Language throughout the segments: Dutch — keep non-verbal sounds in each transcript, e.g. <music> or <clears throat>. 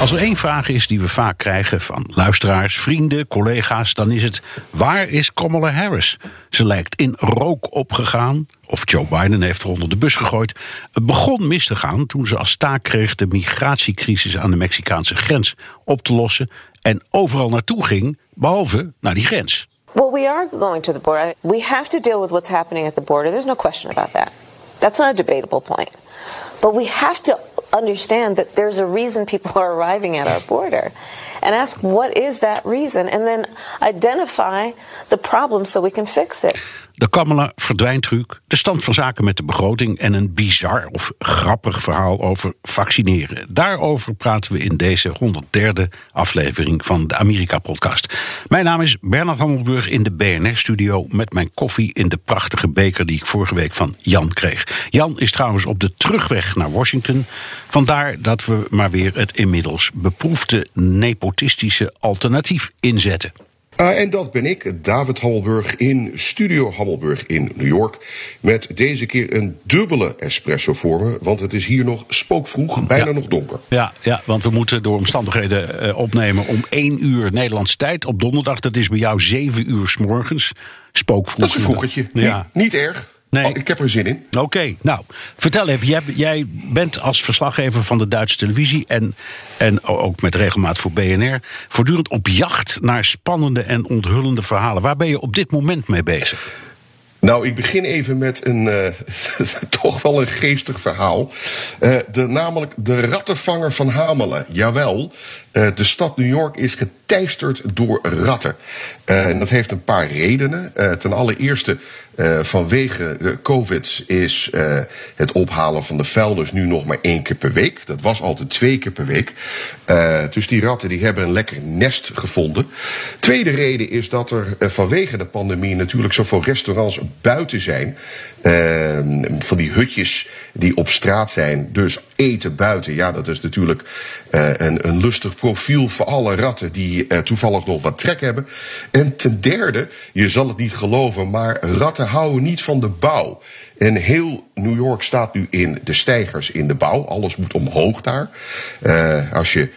Als er één vraag is die we vaak krijgen van luisteraars, vrienden, collega's, dan is het: waar is Kamala Harris? Ze lijkt in rook opgegaan, of Joe Biden heeft er onder de bus gegooid. Het begon mis te gaan toen ze als taak kreeg de migratiecrisis aan de Mexicaanse grens op te lossen en overal naartoe ging, behalve naar die grens. Well, we are going to the border. We have to deal with what's happening at the border. There's no question about that. That's not a debatable point. But we have to understand that there's a reason people <laughs> are arriving at our border and ask what is that reason and then identify the problem so we can fix it. De Kamala verdwijntruc, de stand van zaken met de begroting en een bizar of grappig verhaal over vaccineren. Daarover praten we in deze 103e aflevering van de Amerika-podcast. Mijn naam is Bernard Hammelburg in de BNR-studio met mijn koffie in de prachtige beker die ik vorige week van Jan kreeg. Jan is trouwens op de terugweg naar Washington. Vandaar dat we maar weer het inmiddels beproefde nepotistische alternatief inzetten. Uh, en dat ben ik, David Hammelburg, in Studio Hammelburg in New York. Met deze keer een dubbele espresso voor me, want het is hier nog spookvroeg, bijna Ja. nog donker. Ja, ja, want we moeten door omstandigheden eh, opnemen om 1 uur Nederlandse tijd op donderdag. Dat is bij jou 7 uur s morgens. Spookvroeg. Dat is een vroegertje. Ja. Niet, niet erg. Nee. Oh, ik heb er zin in. Oké, nou, vertel even. Jij, jij bent als verslaggever van de Duitse televisie en, en ook met regelmaat voor BNR voortdurend op jacht naar spannende en onthullende verhalen. Waar ben je op dit moment mee bezig? Nou, ik begin even met een eh, <laughs> toch wel een geestig verhaal. Eh, de, namelijk de rattenvanger van Hamelen. Jawel, eh, de stad New York is geteisterd door ratten. En dat heeft een paar redenen. Ten allereerste eh, vanwege eh, COVID is eh, het ophalen van de vuilnis nu nog maar één keer per week. Dat was altijd twee keer per week. Dus die ratten die hebben een lekker nest gevonden. Tweede reden is dat er vanwege de pandemie natuurlijk zoveel restaurants buiten zijn. Eh, van die hutjes die op straat zijn. Dus eten buiten, ja, dat is natuurlijk eh, een, een lustig profiel voor alle ratten die eh, toevallig nog wat trek hebben. En ten derde, je zal het niet geloven, maar ratten houden niet van de bouw. En heel New York staat nu in de stijgers in de bouw. Alles moet omhoog daar. Eh, als je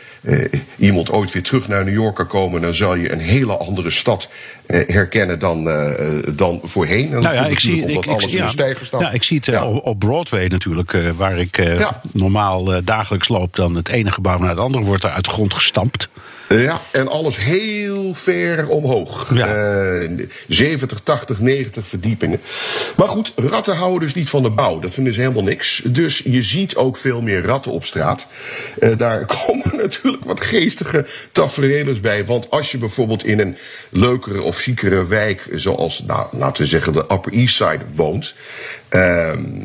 iemand ooit weer terug naar New York kan komen, dan zal je een hele andere stad eh, herkennen dan, eh, dan voorheen. En Nou ja, ik zie, ik, omdat ik, alles in ja, de staat. ja, ik zie het eh, Ja. op, Broadway natuurlijk, eh, waar ik eh, Ja. normaal eh, dagelijks loop. Dan het ene gebouw naar het andere wordt er uit de grond gestampt. Ja, en alles heel ver omhoog. Ja. Eh, 70, 80, 90 verdiepingen. Maar goed, ratten houden dus niet van de bouw. Dat vinden ze helemaal niks. Dus je ziet ook veel meer ratten op straat. Eh, daar <laughs> komen natuurlijk wat geestige tafereelen bij. Want als je bijvoorbeeld in een leukere of ziekere wijk... zoals, nou, laten we zeggen, de Upper East Side woont... ehm,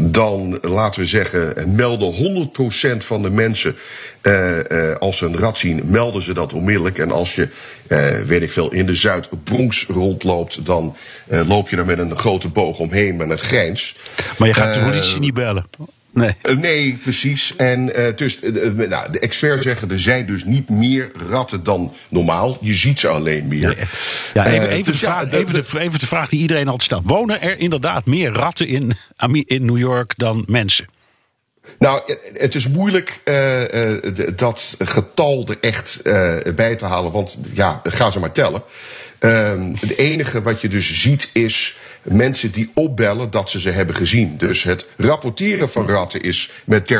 dan, laten we zeggen, melden 100% van de mensen... eh, eh, als ze een rat zien, melden ze dat onmiddellijk. En als je, eh, weet ik veel, in de Zuid-Bronx rondloopt... dan loop je er met een grote boog omheen met een grijns. Maar je gaat de politie niet bellen. Nee. Eh, Nee, precies. En eh, dus, eh, nou, de experts zeggen er zijn dus niet meer ratten dan normaal. Je ziet ze alleen meer. Ja, even, even, dus de vraag, even, de, even de vraag die iedereen altijd stelt. Wonen er inderdaad meer ratten in, <laughs> in New York dan mensen? Nou, het is moeilijk dat getal er echt bij te halen. Want ja, ga ze maar tellen. Ehm, het enige wat je dus ziet is mensen die opbellen dat ze ze hebben gezien. Dus het rapporteren van ratten is met 30%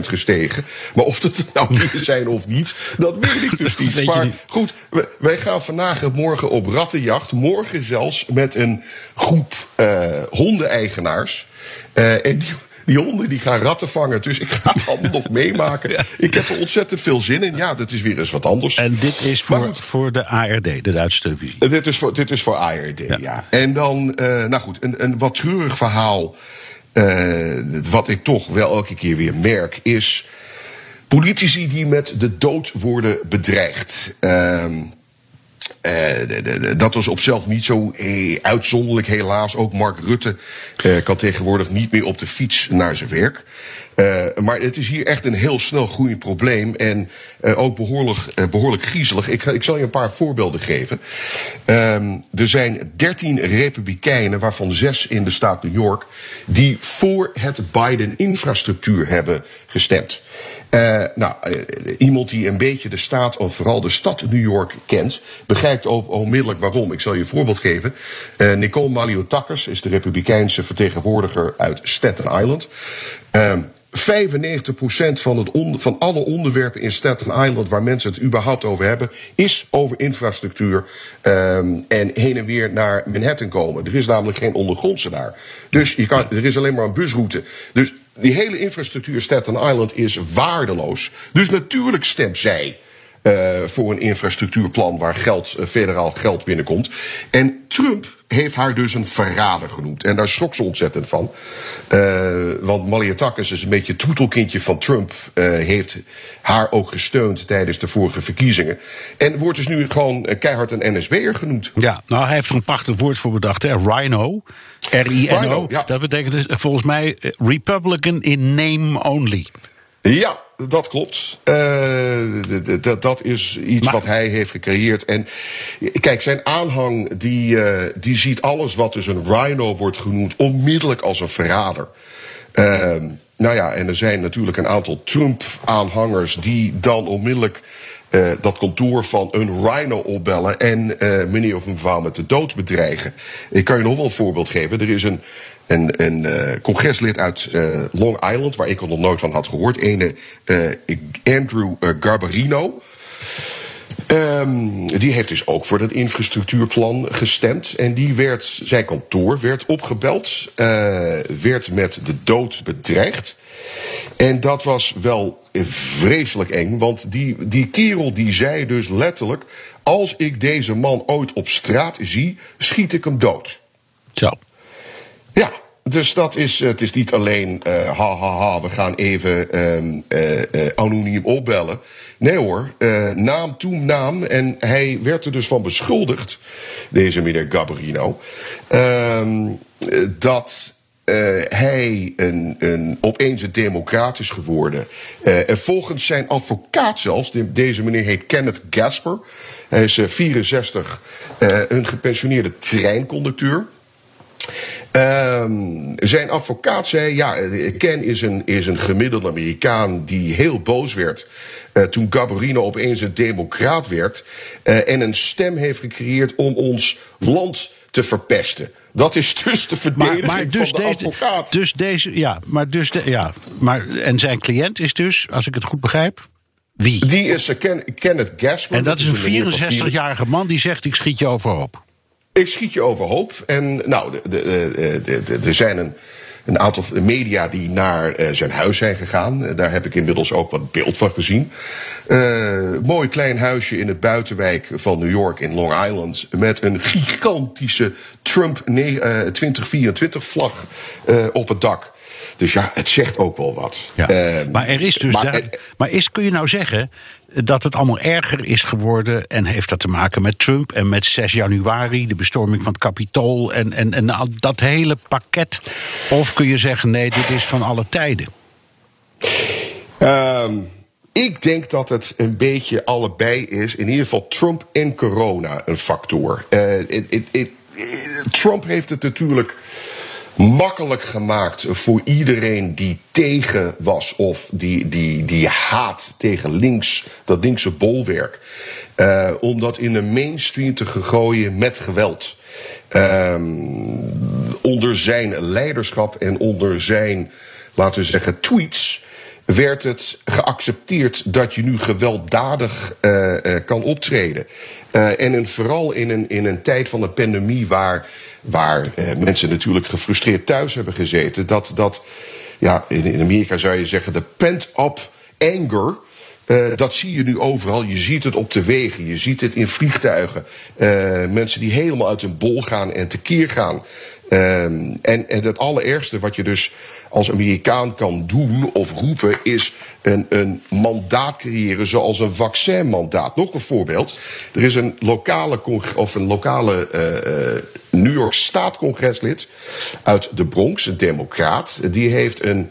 gestegen. Maar of het nou <laughs> meer zijn of niet, dat weet ik dus <laughs> niet. Maar goed, wij gaan vandaag en morgen op rattenjacht. Morgen zelfs met een groep eh hondeneigenaars. Eh, en die, die honden die gaan ratten vangen. Dus ik ga het allemaal <laughs> nog meemaken. Ik heb er ontzettend veel zin in. Ja, dat is weer eens wat anders. En dit is voor, goed. voor de ARD, de Duitse televisie. Dit is voor, dit is voor ARD, ja. En dan, eh, nou goed, een, een wat treurig verhaal. eh, wat ik toch wel elke keer weer merk, is politici die met de dood worden bedreigd. Ehm, eh, dat was op zelf niet zo eh, uitzonderlijk, helaas. Ook Mark Rutte eh, kan tegenwoordig niet meer op de fiets naar zijn werk. Eh, maar het is hier echt een heel snel groeiend probleem. En eh, ook behoorlijk, eh, behoorlijk griezelig. Ik, ik zal je een paar voorbeelden geven. Ehm, er zijn 13 republikeinen, waarvan zes in de staat New York, die voor het Biden-infrastructuur hebben gestemd. Eh, nou, eh, iemand die een beetje de staat, of vooral de stad New York kent, begrijpt ook onmiddellijk waarom. Ik zal je een voorbeeld geven. Eh, Nicole Maliotakis is de republikeinse vertegenwoordiger uit Staten Island. Ehm 95% van, het on- van alle onderwerpen in Staten Island waar mensen het überhaupt over hebben, is over infrastructuur ehm, en heen en weer naar Manhattan komen. Er is namelijk geen ondergrondse daar. Dus je kan, er is alleen maar een busroute. Dus die hele infrastructuur Staten Island is waardeloos. Dus natuurlijk stemt zij eh, voor een infrastructuurplan waar geld, eh, federaal geld binnenkomt. En Trump heeft haar dus een verrader genoemd. En daar schrok ze ontzettend van. Eh, want Maliatakis is een beetje het troetelkindje van Trump. heeft haar ook gesteund tijdens de vorige verkiezingen. En wordt dus nu gewoon keihard een NSB'er genoemd. Ja, nou, hij heeft er een prachtig woord voor bedacht, hè? Rhino. R-I-N-O. Ja. Dat betekent dus, volgens mij eh, Republican in name only. Ja, dat klopt. Eh, d- dat is iets Maar- wat hij heeft gecreëerd. En kijk, zijn aanhang die, eh, die ziet alles wat dus een rhino wordt genoemd onmiddellijk als een verrader. Ehm, nou ja, en er zijn natuurlijk een aantal Trump-aanhangers die dan onmiddellijk eh, dat kantoor van een rhino opbellen en eh, meneer of mevrouw met de dood bedreigen. Ik kan je nog wel een voorbeeld geven. Er is een, eh, congreslid uit Long Island, waar ik er nog nooit van had gehoord, ene Andrew Garbarino. Ehm, die heeft dus ook voor dat infrastructuurplan gestemd. En die werd, zijn kantoor werd opgebeld, werd met de dood bedreigd. En dat was wel vreselijk eng, want die, die kerel die zei dus letterlijk... als ik deze man ooit op straat zie, schiet ik hem dood. Zo. Ja, dus dat is, het is niet alleen eh ha ha ha, we gaan even ehm, eh, eh, anoniem opbellen. Nee hoor, naam toe naam. En hij werd er dus van beschuldigd, deze meneer Gabarino, ehm, eh, dat eh, hij een, een, opeens een democraat is geworden. Eh, en volgens zijn advocaat zelfs, de- deze meneer heet Kenneth Gasper. Hij is eh, 64, eh, een gepensioneerde treinconducteur. Ehm, zijn advocaat zei: Ja, Ken is een, is een gemiddelde Amerikaan die heel boos werd. toen Gabarino opeens een democraat werd. en een stem heeft gecreëerd om ons land te verpesten. Dat is dus de verdediging maar dus, van de deze, advocaat. dus deze, ja, maar dus, de, ja, maar en zijn cliënt is dus, als ik het goed begrijp, wie? Die is eh, Ken- Kenneth Gasper. En dat is een meneer van 64-jarige man die zegt: ik schiet je overhoop. Ik schiet je overhoop. En nou, er zijn een, een aantal media die naar eh, zijn huis zijn gegaan. Eh, Daar heb ik inmiddels ook wat beeld van gezien. Eh, mooi klein huisje in het buitenwijk van New York in Long Island. Met een gigantische Trump ne- eh, 2024 vlag eh, op het dak. Dus ja, het zegt ook wel wat. Ja. Eh, maar er is dus maar, daar, maar is, kun je nou zeggen dat het allemaal erger is geworden en heeft dat te maken met Trump en met 6 januari, de bestorming van het Capitool en, en, en dat hele pakket? Of kun je zeggen nee, dit is van alle tijden? Ehm, ik denk dat het een beetje allebei is. In ieder geval Trump en corona een factor. Eh, Trump heeft het natuurlijk makkelijk gemaakt voor iedereen die tegen was of die, die, die haat tegen links, dat linkse bolwerk. eh, om dat in de mainstream te gooien met geweld. Ehm, onder zijn leiderschap en onder zijn, laten we zeggen, tweets werd het geaccepteerd dat je nu gewelddadig eh, eh, kan optreden. Eh, en vooral in een, in een tijd van een pandemie waar, waar mensen natuurlijk gefrustreerd thuis hebben gezeten, dat, dat ja, in, in Amerika zou je zeggen, de pent-up anger. Dat zie je nu overal. Je ziet het op de wegen, je ziet het in vliegtuigen. Mensen die helemaal uit hun bol gaan en tekeer gaan. Uh, en, en het allerergste wat je dus als Amerikaan kan doen of roepen, is een, een mandaat creëren zoals een vaccinmandaat. Nog een voorbeeld. Er is een lokale, of een lokale uh, New York Staat-congreslid uit de Bronx, een democraat. Die heeft een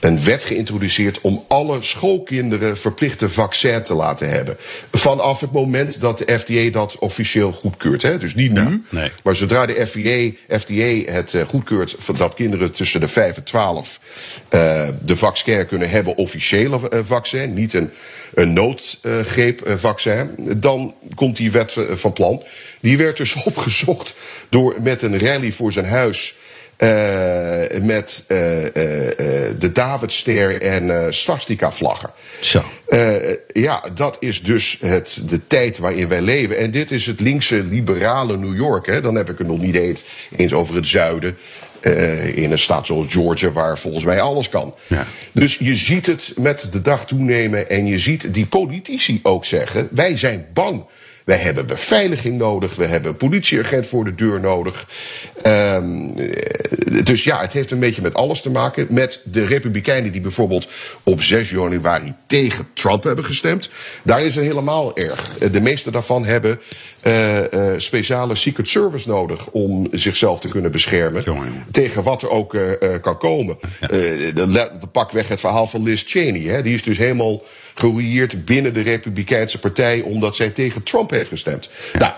een wet geïntroduceerd om alle schoolkinderen verplichte vaccin te laten hebben. Vanaf het moment dat de FDA dat officieel goedkeurt. Hè? Dus niet nu, nee. maar zodra de FDA, FDA het uh, goedkeurt dat kinderen tussen de 5 en 12 uh, de vaccin kunnen hebben, officiële uh, vaccin, niet een, een noodgreepvaccin, dan komt die wet van plan. Die werd dus <laughs> opgezocht door met een rally voor zijn huis met uh, de Davidster en swastika-vlaggen. Zo. ja, dat is dus het, de tijd waarin wij leven. En dit is het linkse liberale New York. Hè. Dan heb ik het nog niet eens, eens over het zuiden. in een staat zoals Georgia, waar volgens mij alles kan. Ja. Dus je ziet het met de dag toenemen. En je ziet die politici ook zeggen: wij zijn bang. Wij hebben beveiliging nodig. We hebben een politieagent voor de deur nodig. Um, dus ja, het heeft een beetje met alles te maken. Met de Republikeinen die bijvoorbeeld op 6 januari tegen Trump hebben gestemd. Daar is het helemaal erg. De meeste daarvan hebben uh, uh, speciale Secret Service nodig om zichzelf te kunnen beschermen. Jongen. Tegen wat er ook uh, kan komen. Ja. de, pak weg het verhaal van Liz Cheney. Hè. Die is dus helemaal gerouilleerd binnen de Republikeinse Partij omdat zij tegen Trump heeft gestemd. Nou,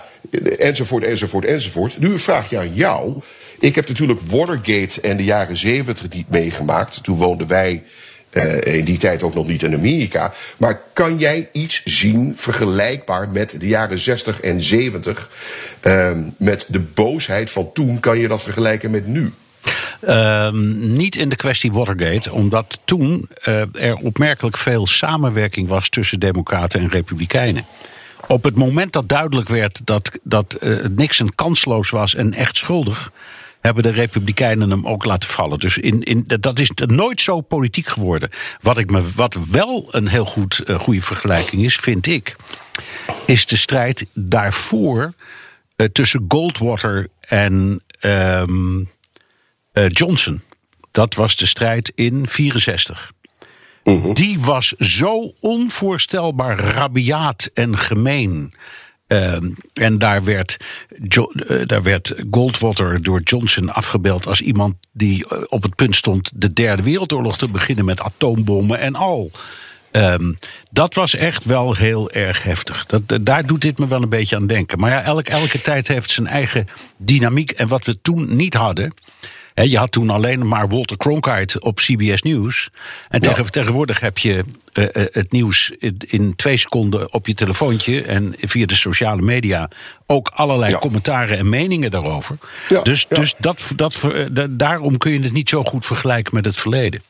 enzovoort, enzovoort, enzovoort. Nu een vraagje aan jou. Ik heb natuurlijk Watergate en de jaren zeventig niet meegemaakt. Toen woonden wij uh, in die tijd ook nog niet in Amerika. Maar kan jij iets zien vergelijkbaar met de jaren 60 en 70? Uh, met de boosheid van toen, kan je dat vergelijken met nu? Uh, niet in de kwestie Watergate, omdat toen uh, er opmerkelijk veel samenwerking was tussen Democraten en Republikeinen. Op het moment dat duidelijk werd dat, dat uh, Nixon kansloos was en echt schuldig, hebben de Republikeinen hem ook laten vallen. Dus in, in, dat is nooit zo politiek geworden. Wat, ik me, wat wel een heel goed, uh, goede vergelijking is, vind ik, is de strijd daarvoor tussen Goldwater en um, uh, Johnson. Dat was de strijd in 64. Uh -huh. Die was zo onvoorstelbaar rabiaat en gemeen. Uh, en daar werd, jo uh, daar werd Goldwater door Johnson afgebeeld als iemand die uh, op het punt stond de derde wereldoorlog te beginnen met atoombommen en al. Um, dat was echt wel heel erg heftig. Dat, daar doet dit me wel een beetje aan denken. Maar ja, elk, elke tijd heeft zijn eigen dynamiek. En wat we toen niet hadden. He, je had toen alleen maar Walter Cronkite op CBS News. En ja. tegen, tegenwoordig heb je uh, het nieuws in, in, twee seconden op je telefoontje. En via de sociale media ook allerlei ja. commentaren en meningen daarover. Ja, dus dus dat, dat, daarom kun je het niet zo goed vergelijken met het verleden.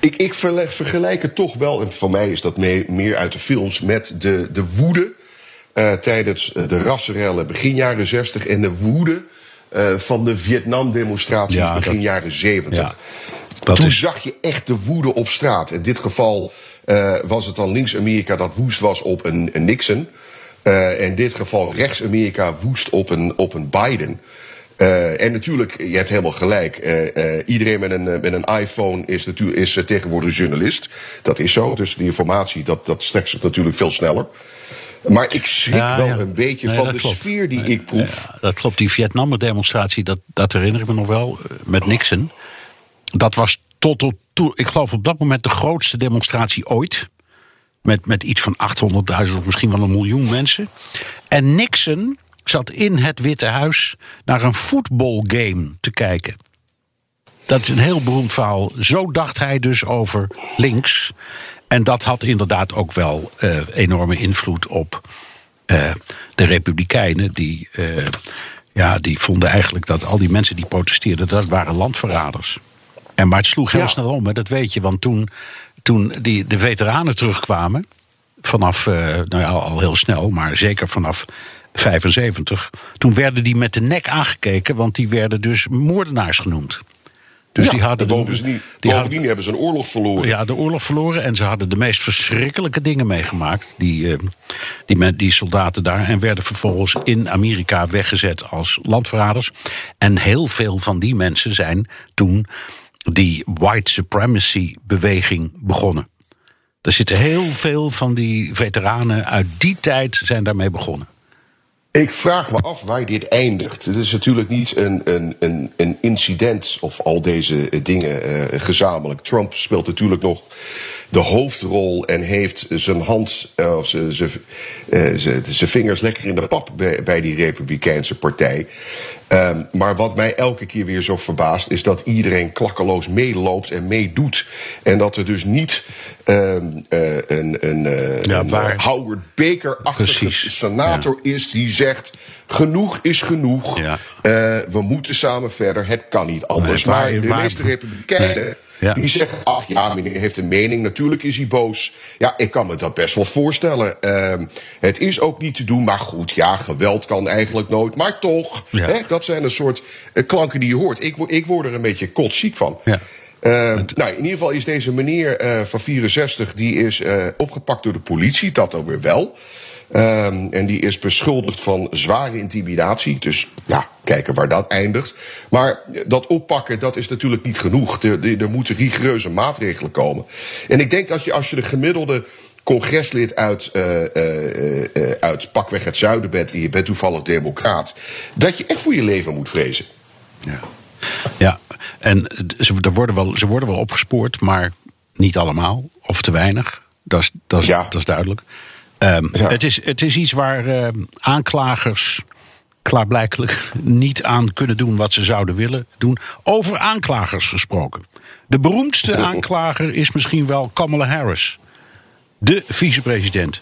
Ik, ik vergelijk het toch wel, en voor mij is dat mee, meer uit de films, met de, de woede uh, tijdens de rassenrellen begin jaren 60 en de woede uh, van de Vietnam-demonstraties ja, begin dat, jaren 70. Ja, Toen is... zag je echt de woede op straat. In dit geval uh, was het dan links-Amerika dat woest was op een, een Nixon. Uh, in dit geval rechts-Amerika woest op een, op een Biden. Uh, en natuurlijk, je hebt helemaal gelijk. Uh, uh, iedereen met een, met een iPhone is, natuurlijk, is tegenwoordig journalist. Dat is zo. Dus die informatie, dat, dat strekt zich natuurlijk veel sneller. Maar ik schrik ja, wel ja. een beetje nee, van de klopt. sfeer die nee, ik proef. Ja, dat klopt. Die Vietnam-demonstratie, dat, dat herinner ik me nog wel, met Nixon. Dat was tot, tot, tot, ik geloof op dat moment de grootste demonstratie ooit. Met, met iets van 800.000 of misschien wel een miljoen mensen. En Nixon zat in het Witte Huis naar een voetbalgame te kijken. Dat is een heel beroemd verhaal. Zo dacht hij dus over links. En dat had inderdaad ook wel uh, enorme invloed op uh, de Republikeinen. Die, uh, ja, die vonden eigenlijk dat al die mensen die protesteerden, dat waren landverraders. En, maar het sloeg heel ja. snel om, hè, dat weet je. Want toen, toen die, de veteranen terugkwamen, vanaf, nou ja, al heel snel, maar zeker vanaf 75. Toen werden die met de nek aangekeken, want die werden dus moordenaars genoemd. Dus Ja, die hadden en de- bovendien, die bovendien hadden- hebben ze een oorlog verloren. Ja, de oorlog verloren en ze hadden de meest verschrikkelijke dingen meegemaakt. Die, eh, die, men- die soldaten daar. En werden vervolgens in Amerika weggezet als landverraders. En heel veel van die mensen zijn toen die white supremacy beweging begonnen. Er zitten heel veel van die veteranen uit die tijd zijn daarmee begonnen. Ik vraag me af waar dit eindigt. Het is natuurlijk niet een, een, een, een incident of al deze eh, dingen eh, gezamenlijk. Trump speelt natuurlijk nog de hoofdrol en heeft zijn hand, eh, of zijn- zijn eh, zijn- zijn vingers lekker in de pap bij, bij die Republikeinse partij. Ehm, maar wat mij elke keer weer zo verbaast, is dat iedereen klakkeloos meeloopt en meedoet. En dat er dus niet ehm, eh, een, een, Ja, een waar- Howard Baker-achtige senator is die zegt: genoeg is genoeg. Ja. We moeten samen verder. Het kan niet anders. Waar- maar de meeste republikeinen. Ja. Die zeggen, ach ja, meneer heeft een mening, natuurlijk is hij boos. Ja, ik kan me dat best wel voorstellen. Ehm, het is ook niet te doen, maar goed, ja, geweld kan eigenlijk nooit. Maar toch, Ja. hè, dat zijn een soort eh, klanken die je hoort. Ik, ik word er een beetje kotsziek van. Ja. Ehm, nou, in ieder geval is deze meneer eh, van 64, die is eh, opgepakt door de politie, dat dan weer wel. Ehm, en die is beschuldigd van zware intimidatie. Dus ja, kijken waar dat eindigt. Maar dat oppakken, dat is natuurlijk niet genoeg. Er, er, moeten rigoureuze maatregelen komen. En ik denk dat je als je de gemiddelde congreslid uit, eh, eh, eh, uit pakweg het zuiden bent... en je bent toevallig democraat... dat je echt voor je leven moet vrezen. Ja, ja. en ze, er worden wel, ze worden wel opgespoord, maar niet allemaal. Of te weinig. Dat is, dat is, Ja. dat is duidelijk. Ehm, Ja. het, is, het is iets waar eh, aanklagers klaarblijkelijk <laughs> niet aan kunnen doen wat ze zouden willen doen. Over aanklagers gesproken. De beroemdste aanklager is misschien wel Kamala Harris. De vicepresident.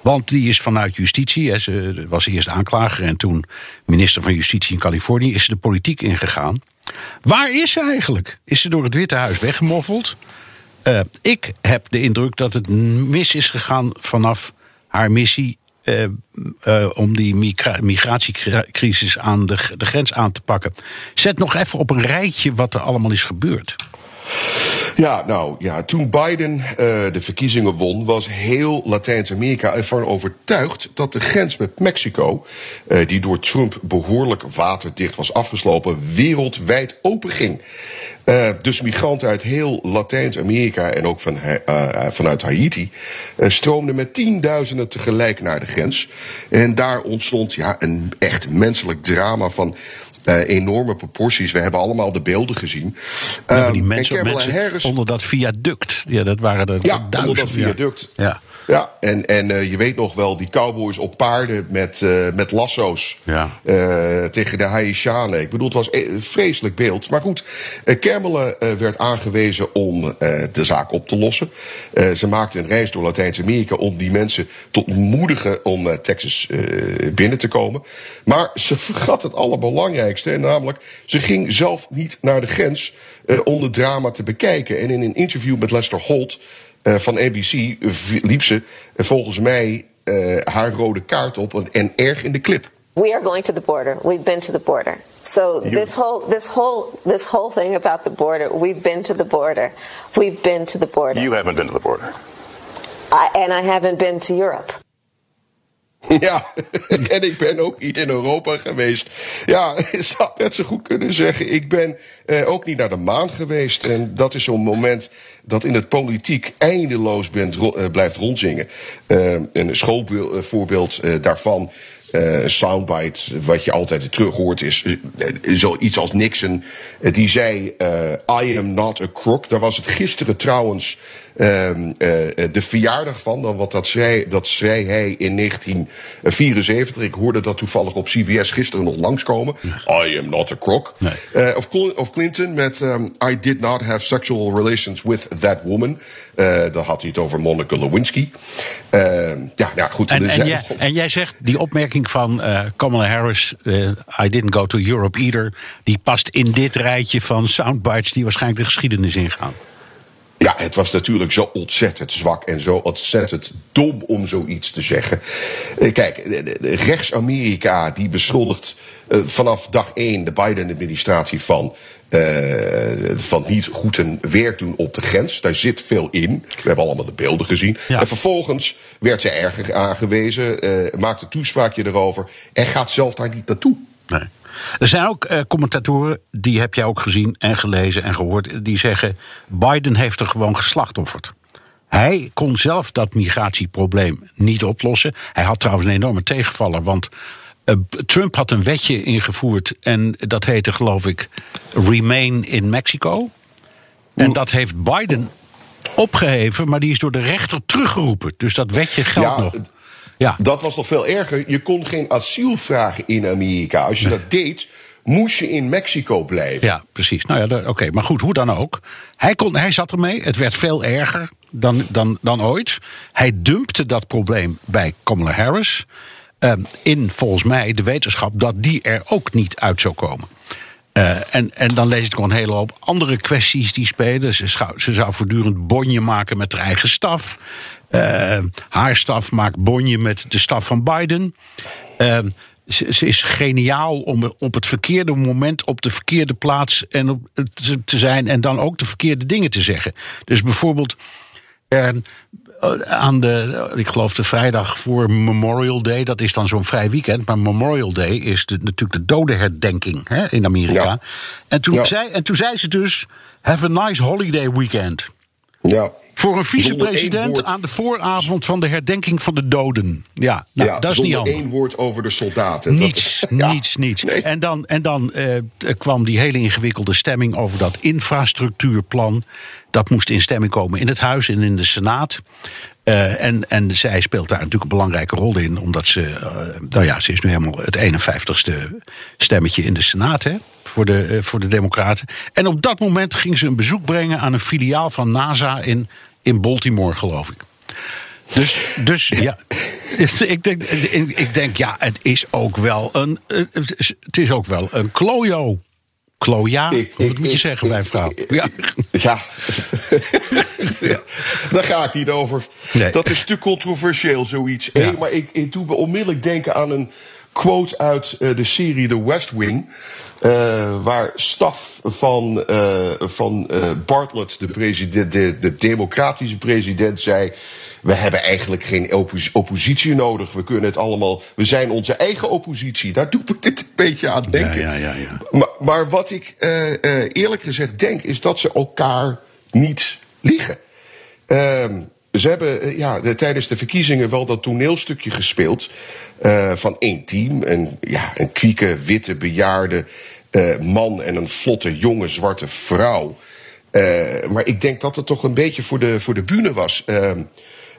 Want die is vanuit justitie, hè, ze was eerst aanklager en toen minister van Justitie in Californië, is ze de politiek ingegaan. Waar is ze eigenlijk? Is ze door het Witte Huis weggemoffeld? Eh, ik heb de indruk dat het mis is gegaan vanaf haar missie eh, eh, om die migra- migratiecrisis aan de, de grens aan te pakken. Zet nog even op een rijtje wat er allemaal is gebeurd. Ja, nou ja, toen Biden eh, de verkiezingen won, was heel Latijns-Amerika ervan overtuigd dat de grens met Mexico, die door Trump behoorlijk waterdicht was afgeslopen, wereldwijd open Eh, dus migranten uit heel Latijns-Amerika en ook van, Ha- eh, vanuit Haiti eh, stroomden met tienduizenden tegelijk naar de grens. En daar ontstond ja, een echt menselijk drama van eh, enorme proporties. We hebben allemaal de beelden gezien. Ehm, die en mensen, Kamala mensen Harris- onder dat viaduct. Ja, dat waren er ja, onder dat viaduct. Ja. Ja, en, en eh, je weet nog wel, die cowboys op paarden met, eh, met lasso's Ja. eh, tegen de Haitianen. Ik bedoel, het was een vreselijk beeld. Maar goed, Kermele eh, werd aangewezen om de zaak op te lossen. Ze maakte een reis door Latijns-Amerika om die mensen te ontmoedigen om Texas binnen te komen. Maar ze vergat het allerbelangrijkste, en namelijk, ze ging zelf niet naar de grens om het drama te bekijken. En in een interview met Lester Holt van NBC v- liep ze eh, volgens mij eh, haar rode kaart op en, en erg in de clip. We are going to the border. We've been to the border. So this whole this whole this whole thing about the border, we've been to the border. We've been to the border. You haven't been to the border. I, and I haven't been to Europe. <laughs> Ja, en ik ben ook niet in Europa geweest. Ja, <laughs> je zou net zo goed kunnen zeggen. Ik ben eh, ook niet naar de maan geweest. En dat is zo'n moment dat in het politiek eindeloos bent, eh, blijft rondzingen. Eh, een schoolvoorbeeld eh, daarvan. eh, een soundbite, wat je altijd terug hoort, is zoiets als Nixon. die zei: I am not a crook. Daar was het gisteren trouwens de verjaardag van. Dan, want dat zei, dat zei hij in 1974. Ik hoorde dat toevallig op CBS gisteren nog langskomen. I am not a crook. Nee. Eh, of, of Clinton met ehm, I did not have sexual relations with that woman. Eh dan had hij het over Monica Lewinsky. Ehm, ja, ja, goed. En, er en, jij, en jij zegt, die opmerking van eh, Kamala Harris... eh, I didn't go to Europe either... die past in dit rijtje van soundbites... die waarschijnlijk de geschiedenis ingaan. Ja, het was natuurlijk zo ontzettend zwak en zo ontzettend dom om zoiets te zeggen. Eh, kijk, rechts-Amerika die beschuldigt uh, vanaf dag één de Biden-administratie van, uh, van niet goed een werk doen op de grens. Daar zit veel in. We hebben allemaal de beelden gezien. Ja. En vervolgens werd ze erger aangewezen, uh, maakte een toespraakje erover en gaat zelf daar niet naartoe. Nee. Er zijn ook uh, commentatoren, die heb jij ook gezien en gelezen en gehoord, die zeggen: Biden heeft er gewoon geslachtofferd. Hij kon zelf dat migratieprobleem niet oplossen. Hij had trouwens een enorme tegenvaller, want uh, Trump had een wetje ingevoerd en dat heette, geloof ik, Remain in Mexico. En dat heeft Biden opgeheven, maar die is door de rechter teruggeroepen. Dus dat wetje geldt ja, nog. Ja. Dat was nog veel erger. Je kon geen asiel vragen in Amerika. Als je dat deed, moest je in Mexico blijven. Ja, precies. Nou ja, oké. Maar goed, hoe dan ook. Hij, kon, hij zat ermee. Het werd veel erger dan, dan, dan ooit. Hij dumpte dat probleem bij Kamala Harris. Um, in volgens mij de wetenschap dat die er ook niet uit zou komen. Uh, en, en dan lees ik nog een hele hoop andere kwesties die spelen. Ze, zou, ze zou voortdurend bonje maken met haar eigen staf. Uh, haar staf maakt bonje met de staf van Biden. Uh, ze, ze, is geniaal om op het verkeerde moment op de verkeerde plaats en op, te, te zijn en dan ook de verkeerde dingen te zeggen. Dus bijvoorbeeld aan de, ik geloof de vrijdag voor Memorial Day, dat is dan zo'n vrij weekend, maar Memorial Day is de, natuurlijk de dodenherdenking hè, in Amerika. Ja. En, toen ja. zei, en toen zei ze dus: Have a nice holiday weekend. Ja. Voor een vicepresident aan de vooravond van de herdenking van de doden. Ja, nou, ja dat is niet anders. één woord over de soldaten. Niets, dat, ja. niets, niets. Nee. En dan, en dan uh, kwam die hele ingewikkelde stemming over dat infrastructuurplan. Dat moest in stemming komen in het Huis en in de Senaat. Uh, en, en zij speelt daar natuurlijk een belangrijke rol in, omdat ze, uh, nou ja, ze is nu helemaal het 51ste stemmetje in de Senaat hè, voor, de, uh, voor de Democraten. En op dat moment ging ze een bezoek brengen aan een filiaal van NASA in, in Baltimore, geloof ik. Dus, dus ja, <laughs> ik denk, ik denk, ja, het is ook wel een, het is ook wel een klojo. Kloja, wat moet je zeggen bij een vrouw? Ja, ja. <laughs> ja. daar ga ik niet over. Nee. Dat is te controversieel, zoiets. Ja. Hey, maar ik, ik doe me onmiddellijk denken aan een quote uit uh, de serie The West Wing. Uh, waar staf van, uh, van Bartlett, de, president, de, de democratische president, zei we hebben eigenlijk geen oppositie nodig. We kunnen het allemaal. We zijn onze eigen oppositie. Daar doe ik dit een beetje aan denken. Ja, ja, ja, maar, maar, wat ik eerlijk gezegd denk, is dat ze elkaar niet liegen. Uh, ze hebben ja, de, tijdens de verkiezingen wel dat toneelstukje gespeeld. Van één team. Een, ja, een kwieke, witte, bejaarde man en een vlotte, jonge, zwarte vrouw. maar ik denk dat het toch een beetje voor de, voor de bühne was. Ehm,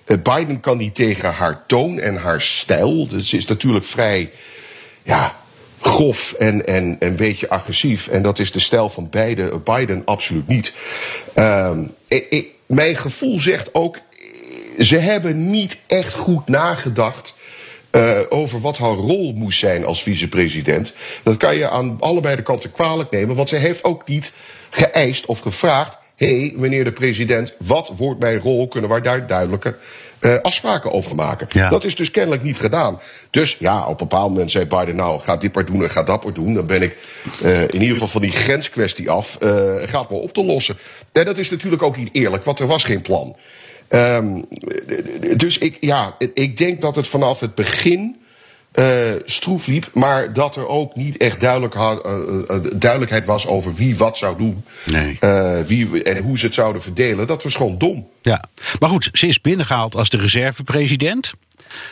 Biden kan niet tegen haar toon en haar stijl. Dus ze is natuurlijk vrij ja, grof en, en een beetje agressief. En dat is de stijl van beide, Biden absoluut niet. Ik, ik, mijn gevoel zegt ook, ze hebben niet echt goed nagedacht. Uh, over wat haar rol moest zijn als vicepresident. Dat kan je aan allebei de kanten kwalijk nemen, want ze heeft ook niet geëist of gevraagd hé, hey, meneer de president, wat wordt mijn rol? Kunnen we daar duidelijke uh, afspraken over maken? Ja. Dat is dus kennelijk niet gedaan. Dus ja, op een bepaald moment zei Biden, nou, ga dit maar doen en ga dat maar doen. Dan ben ik uh, in ieder geval van die grenskwestie af. Uh, gaat maar op te lossen. En dat is natuurlijk ook niet eerlijk, want er was geen plan. Um, dus ik, ja, ik denk dat het vanaf het begin uh, stroef liep. Maar dat er ook niet echt duidelijk had, uh, uh, duidelijkheid was over wie wat zou doen. Nee. wie, en hoe ze het zouden verdelen. Dat was gewoon dom. Ja, maar goed, ze is binnengehaald als de reservepresident.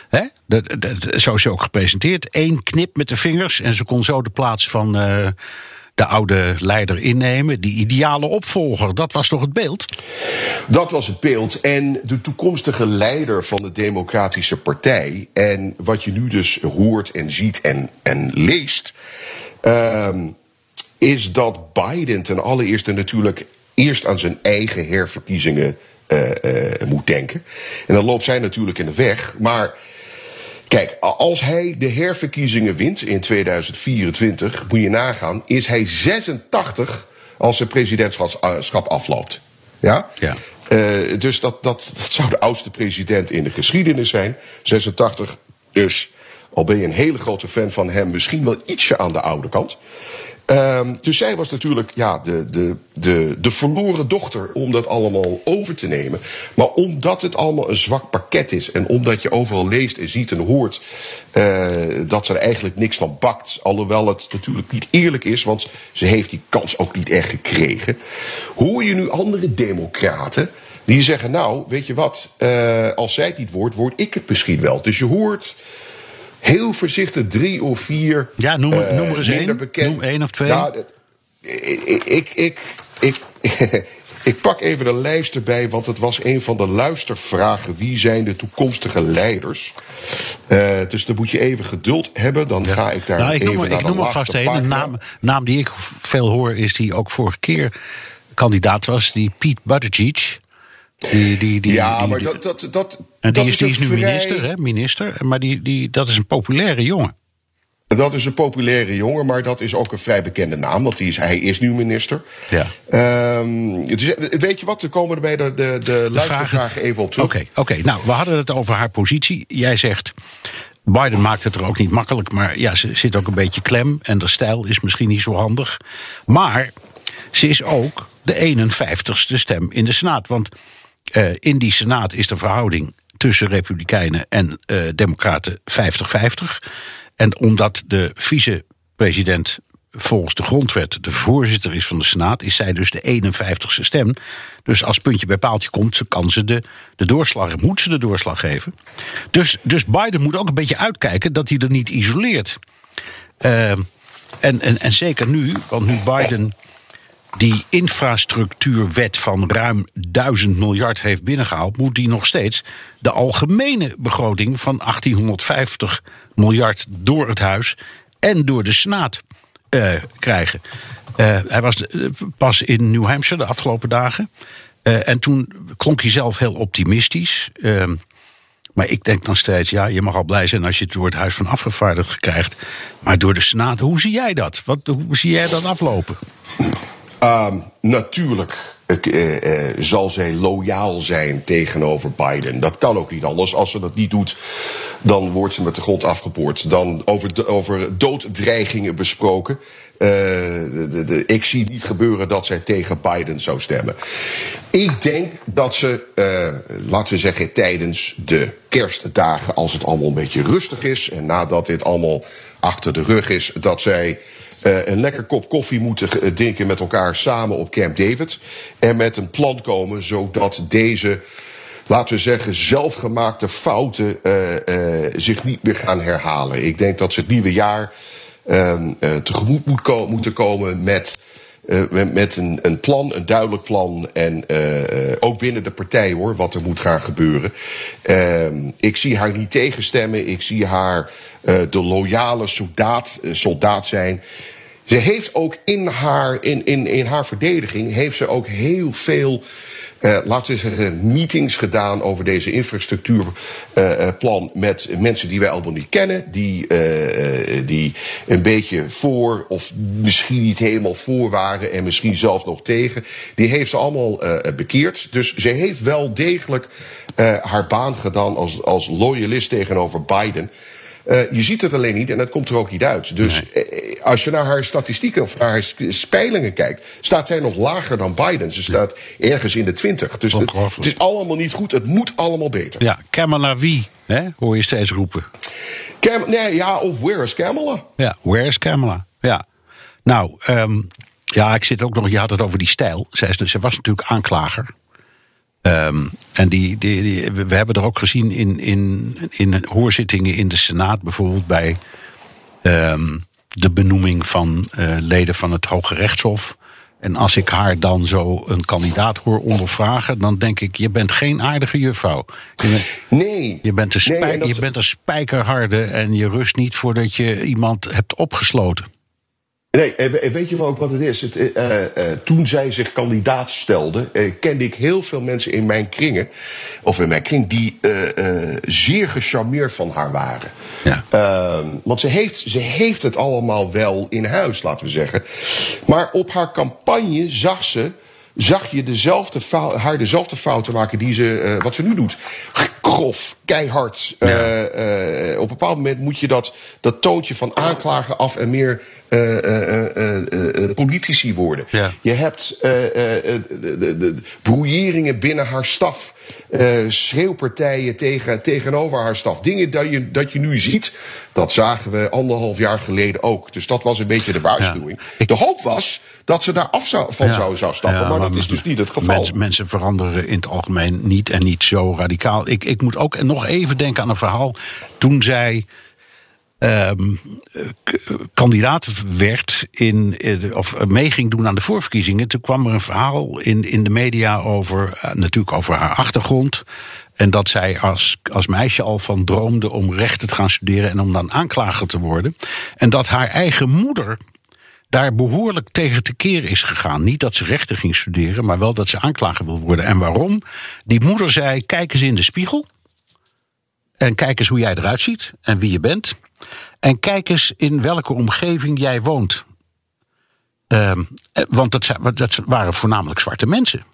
Hè? Dat, dat, zo is ze ook gepresenteerd. Eén knip met de vingers en ze kon zo de plaats van de oude leider innemen. Die ideale opvolger, dat was toch het beeld? Dat was het beeld. En de toekomstige leider van de Democratische Partij. En wat je nu dus hoort en ziet en, en leest. Uh, is dat Biden ten allereerste natuurlijk eerst aan zijn eigen herverkiezingen uh, uh, moet denken. En dan loopt zij natuurlijk in de weg. Maar Kijk, als hij de herverkiezingen wint in 2024, moet je nagaan, is hij 86 als zijn presidentschap afloopt. Ja? ja. Uh, dus dat, dat, dat zou de oudste president in de geschiedenis zijn. 86. Dus al ben je een hele grote fan van hem, misschien wel ietsje aan de oude kant. Um, dus zij was natuurlijk ja, de, de, de, de verloren dochter om dat allemaal over te nemen. Maar omdat het allemaal een zwak pakket is en omdat je overal leest en ziet en hoort uh, dat ze er eigenlijk niks van bakt, alhoewel het natuurlijk niet eerlijk is, want ze heeft die kans ook niet echt gekregen, hoor je nu andere democraten die zeggen: Nou, weet je wat, uh, als zij het niet wordt, word ik het misschien wel. Dus je hoort heel voorzichtig drie of vier. Ja, noem, uh, noem er eens één. Bekend. Noem één of twee. Ja, ik, ik, ik, ik, <laughs> ik pak even de lijst erbij, want het was een van de luistervragen. Wie zijn de toekomstige leiders? Uh, dus dan moet je even geduld hebben. Dan ga ik daar nou, ik even noem, naar Ik noem er vast een. Een naam, naam die ik veel hoor is die ook vorige keer kandidaat was. Die Piet Buttigieg. Die, die, die, ja, maar dat, dat, dat, en die dat is, die is nu vrij... minister, hè? Minister. Maar die, die, dat is een populaire jongen. Dat is een populaire jongen, maar dat is ook een vrij bekende naam, want die is, hij is nu minister. Ja. Um, dus, weet je wat, we komen er bij de, de, de, luistervragen even op terug. Oké, okay, okay, nou, we hadden het over haar positie. Jij zegt, Biden maakt het er ook niet makkelijk, maar ja, ze zit ook een beetje klem. En de stijl is misschien niet zo handig. Maar ze is ook de 51ste stem in de Senaat. Want uh, in die Senaat is de verhouding tussen Republikeinen en uh, Democraten 50-50. En omdat de vicepresident volgens de grondwet de voorzitter is van de Senaat, is zij dus de 51ste stem. Dus als puntje bij paaltje komt, kan ze de, de doorslag, moet ze de doorslag geven. Dus, dus Biden moet ook een beetje uitkijken dat hij er niet isoleert. Uh, en, en, en zeker nu, want nu Biden die infrastructuurwet van ruim 1000 miljard heeft binnengehaald, moet die nog steeds de algemene begroting van 1850 miljard door het huis en door de Senaat uh, krijgen. Uh, hij was pas in New Hampshire de afgelopen dagen. En toen klonk hij zelf heel optimistisch. Ehm, maar ik denk dan steeds, ja, je mag al blij zijn als je het door het Huis van Afgevaardigden krijgt. Maar door de Senaat, hoe zie jij dat? Wat, hoe zie jij dat aflopen? Um, natuurlijk uh, uh, zal zij loyaal zijn tegenover Biden. Dat kan ook niet anders. Als ze dat niet doet, dan wordt ze met de grond afgepoord. Dan over, over dooddreigingen besproken. De, de, de, ik zie niet gebeuren dat zij tegen Biden zou stemmen. Ik denk dat ze, laten we zeggen, tijdens de kerstdagen, als het allemaal een beetje rustig is en nadat dit allemaal achter de rug is, dat zij uh, een lekker kop koffie moeten drinken met elkaar samen op Camp David. En met een plan komen zodat deze, laten we zeggen, zelfgemaakte fouten uh, zich niet meer gaan herhalen. Ik denk dat ze het nieuwe jaar tegemoet moet moeten komen met. Uh, met een, een, plan, een duidelijk plan. En uh, ook binnen de partij hoor, wat er moet gaan gebeuren. ik zie haar niet tegenstemmen. Ik zie haar de loyale soldaat, soldaat zijn. Ze heeft ook in haar, in, in, in haar verdediging heeft ze ook heel veel. Uh, laten we zeggen, meetings gedaan over deze infrastructuurplan met mensen die wij allemaal niet kennen, die, uh, die een beetje voor of misschien niet helemaal voor waren en misschien zelfs nog tegen. Die heeft ze allemaal bekeerd. Dus ze heeft wel degelijk haar baan gedaan als, als loyalist tegenover Biden. Uh, je ziet het alleen niet en het komt er ook niet uit. Dus nee. als je naar haar statistieken of naar haar speilingen kijkt, staat zij nog lager dan Biden. Ze staat ja. ergens in de 20. Dus het, het, is allemaal niet goed. Het moet allemaal beter. Ja, Kamala wie, hè? hoor je steeds roepen. Cam nee, ja, of where is Kamala? Ja, where is Kamala? Ja. Nou, um, ja, ik zit ook nog, je had het over die stijl. Zij, ze was natuurlijk aanklager. Um, en die, die, die, we hebben er ook gezien in, in, in hoorzittingen in de Senaat, bijvoorbeeld bij um, de benoeming van uh, leden van het Hoge Rechtshof. En als ik haar dan zo een kandidaat hoor ondervragen, dan denk ik: je bent geen aardige juffrouw. Je bent, nee. Je bent, een spij, nee, dat... je bent een spijkerharde en je rust niet voordat je iemand hebt opgesloten. Nee, weet je wel ook wat het is? Het, uh, uh, toen zij zich kandidaat stelde, uh, kende ik heel veel mensen in mijn kringen, of in mijn kring, die zeer gecharmeerd van haar waren. Ja. Ehm, want ze heeft, ze heeft het allemaal wel in huis, laten we zeggen. Maar op haar campagne zag ze zag je dezelfde fout, haar dezelfde fouten maken die ze, uh, wat ze nu doet. Grof, keihard. Ja. Uh, uh, op een bepaald moment moet je dat, dat toontje van aanklagen af en meer politici worden. Ja. Je hebt de, de, de brouilleringen binnen haar staf. Schreeuwpartijen tegen, tegenover haar staf. Dingen dat je, dat je nu ziet, dat zagen we anderhalf jaar geleden ook. Dus dat was een beetje de waarschuwing. Ja. De hoop was dat ze daar af zou, van zou, zou stappen, maar, maar dat is dus niet het geval. Mensen, mensen, veranderen in het algemeen niet en niet zo radicaal. Ik, ik moet ook nog even denken aan een verhaal toen zij. Um, kandidaat werd in, of mee ging doen aan de voorverkiezingen. Toen kwam er een verhaal in, in de media over, uh, natuurlijk over haar achtergrond. En dat zij als, als meisje al van droomde om rechten te gaan studeren en om dan aanklager te worden. En dat haar eigen moeder daar behoorlijk tegen te keren is gegaan. Niet dat ze rechten ging studeren, maar wel dat ze aanklager wil worden. En waarom? Die moeder zei: kijk eens in de spiegel. En kijk eens hoe jij eruit ziet en wie je bent. En kijk eens in welke omgeving jij woont. Um, want dat, dat waren voornamelijk zwarte mensen.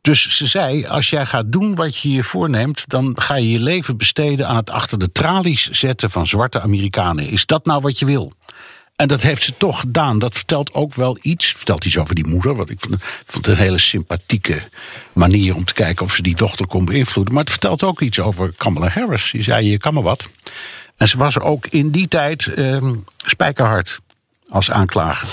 Dus ze zei: als jij gaat doen wat je je voorneemt, dan ga je je leven besteden aan het achter de tralies zetten van zwarte Amerikanen. Is dat nou wat je wil? En dat heeft ze toch gedaan. Dat vertelt ook wel iets. Vertelt iets over die moeder. Wat ik vond, vond een hele sympathieke manier om te kijken of ze die dochter kon beïnvloeden. Maar het vertelt ook iets over Kamala Harris. Die zei: Je kan maar wat. En ze was ook in die tijd eh, spijkerhard als aanklager.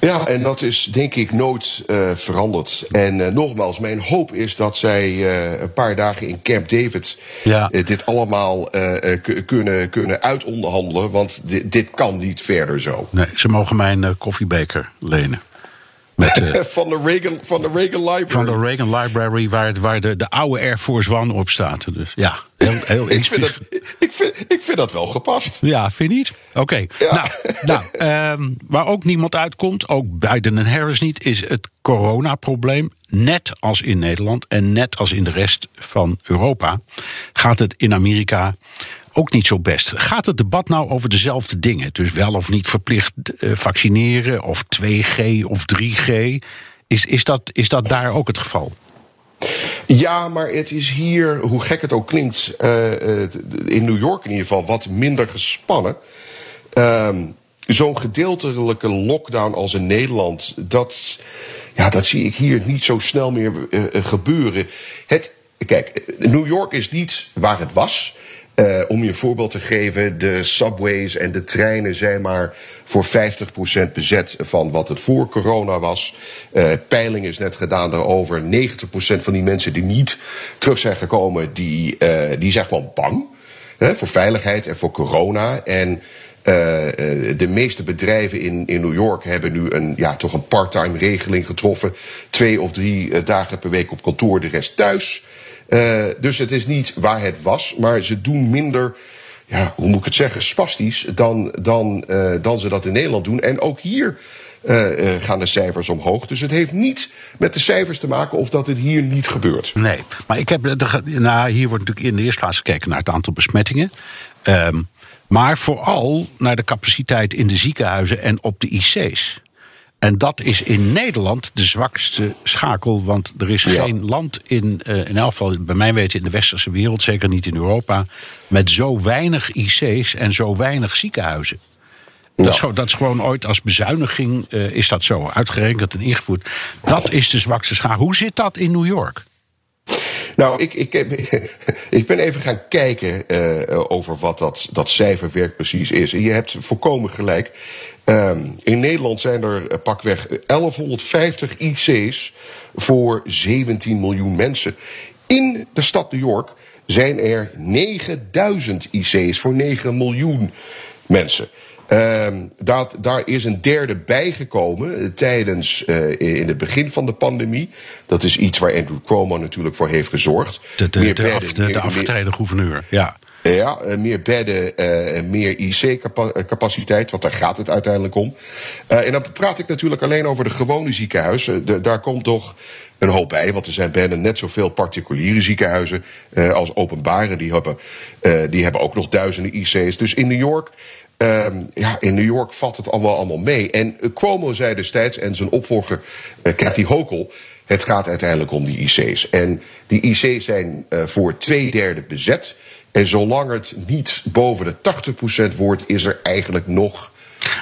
Ja, en dat is denk ik nooit uh, veranderd. En uh, nogmaals, mijn hoop is dat zij uh, een paar dagen in Camp David ja. dit allemaal kunnen, kunnen uitonderhandelen. Want dit, dit kan niet verder zo. Nee, ze mogen mijn koffiebeker lenen. Met, uh, <laughs> van, de Reagan, van de Reagan Library. Van de Reagan Library, waar, waar de, de oude Air Force One op staat. Dus ja, heel, heel ik, vind dat, ik, vind, ik vind dat wel gepast. Ja, vind je niet? Oké. Okay. Ja. Nou, nou um, waar ook niemand uitkomt, ook Biden en Harris niet, is het coronaprobleem. Net als in Nederland en net als in de rest van Europa gaat het in Amerika ook niet zo best. Gaat het debat nou over dezelfde dingen? Dus wel of niet verplicht uh, vaccineren, of 2G of 3G? Is, is, dat, is dat daar ook het geval? Ja, maar het is hier, hoe gek het ook klinkt, uh, in New York in ieder geval, wat minder gespannen. Uh, Zo'n gedeeltelijke lockdown als in Nederland, dat, ja, dat zie ik hier niet zo snel meer gebeuren. Het, kijk, New York is niet waar het was. Uh, om je een voorbeeld te geven, de subways en de treinen zijn maar voor 50% bezet van wat het voor corona was. Uh, peiling is net gedaan daarover. 90% van die mensen die niet terug zijn gekomen, die, uh, die zijn gewoon bang. Hè, voor veiligheid en voor corona. En de meeste bedrijven in, in New York hebben nu een, ja, toch een part-time regeling getroffen. Twee of drie dagen per week op kantoor, de rest thuis. Uh, dus het is niet waar het was, maar ze doen minder, ja, hoe moet ik het zeggen, spastisch dan, dan, uh, dan ze dat in Nederland doen. En ook hier uh, gaan de cijfers omhoog. Dus het heeft niet met de cijfers te maken of dat het hier niet gebeurt. Nee, maar ik heb, nou, hier wordt natuurlijk in de eerste plaats gekeken naar het aantal besmettingen. Um, maar vooral naar de capaciteit in de ziekenhuizen en op de IC's. En dat is in Nederland de zwakste schakel. Want er is ja. geen land in, uh, in elk geval, bij mij weten in de westerse wereld, zeker niet in Europa, met zo weinig IC's en zo weinig ziekenhuizen. Ja. Dat, is gewoon, dat, is gewoon, ooit als bezuiniging uh, is dat zo uitgerekend en ingevoerd. Dat is de zwakste schakel. Hoe zit dat in New York? Nou, ik, ik, heb, <laughs> ik ben even gaan kijken uh, over wat dat, dat cijferwerk precies is. En je hebt volkomen gelijk. Um, in Nederland zijn er pakweg 1150 IC's voor 17 miljoen mensen. In de stad New York zijn er 9000 IC's voor 9 miljoen mensen. Um, dat, daar is een derde bijgekomen tijdens uh, in het begin van de pandemie. Dat is iets waar Andrew Cuomo natuurlijk voor heeft gezorgd. De, de, meer de, bedden, af, de, meer, de afgetreden gouverneur, ja. Ja, meer bedden, uh, meer IC-capaciteit, want daar gaat het uiteindelijk om. Uh, en dan praat ik natuurlijk alleen over de gewone ziekenhuizen. De, daar komt toch een hoop bij, want er zijn bijna net zoveel particuliere ziekenhuizen uh, als openbare. Die hebben, die hebben ook nog duizenden IC's. Dus in New York Ehm, ja, in New York valt het allemaal, allemaal mee. En Cuomo zei destijds, en zijn opvolger Kathy Hochul... het gaat uiteindelijk om die IC's. En die IC's zijn voor twee derde bezet... En zolang het niet boven de 80% wordt, is er eigenlijk nog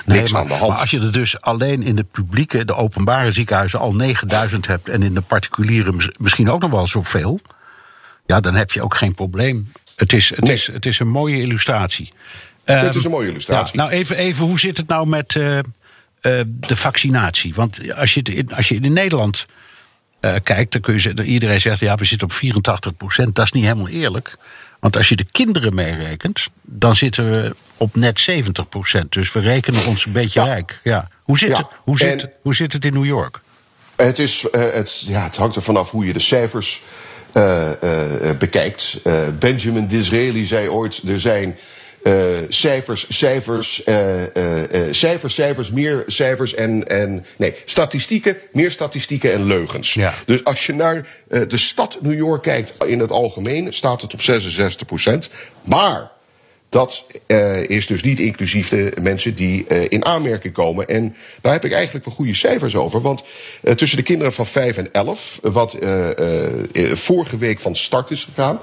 Nee, niks maar, aan de hand. maar als je er dus alleen in de publieke, de openbare ziekenhuizen al 9000 hebt en in de particuliere mis- misschien ook nog wel zoveel, ja, dan heb je ook geen probleem. Het is, het Nee. is, het is een mooie illustratie. Dit Ehm, is een mooie illustratie. Ja, nou, even, even, hoe zit het nou met eh, eh, de vaccinatie? Want als je, in, als je in Nederland eh, kijkt, dan kun je zeggen, iedereen zegt ja, we zitten op 84% Dat is niet helemaal eerlijk. Want als je de kinderen meerekent, dan zitten we op net 70% Dus we rekenen ons een beetje Ja. rijk. Ja. Hoe, zit Ja, het, hoe, zit, en- hoe zit het in New York? Het, is, het, ja, het hangt er vanaf hoe je de cijfers bekijkt. Benjamin Disraeli zei ooit: er zijn eh, cijfers, cijfers, eh, eh, cijfers, cijfers, meer cijfers en, en. Nee, statistieken, meer statistieken en leugens. Ja. Dus als je naar de stad New York kijkt in het algemeen, staat het op 66 procent. Maar. Dat is dus niet inclusief de mensen die in aanmerking komen. En daar heb ik eigenlijk wel goede cijfers over. Want tussen de kinderen van 5 en 11, wat vorige week van start is gegaan,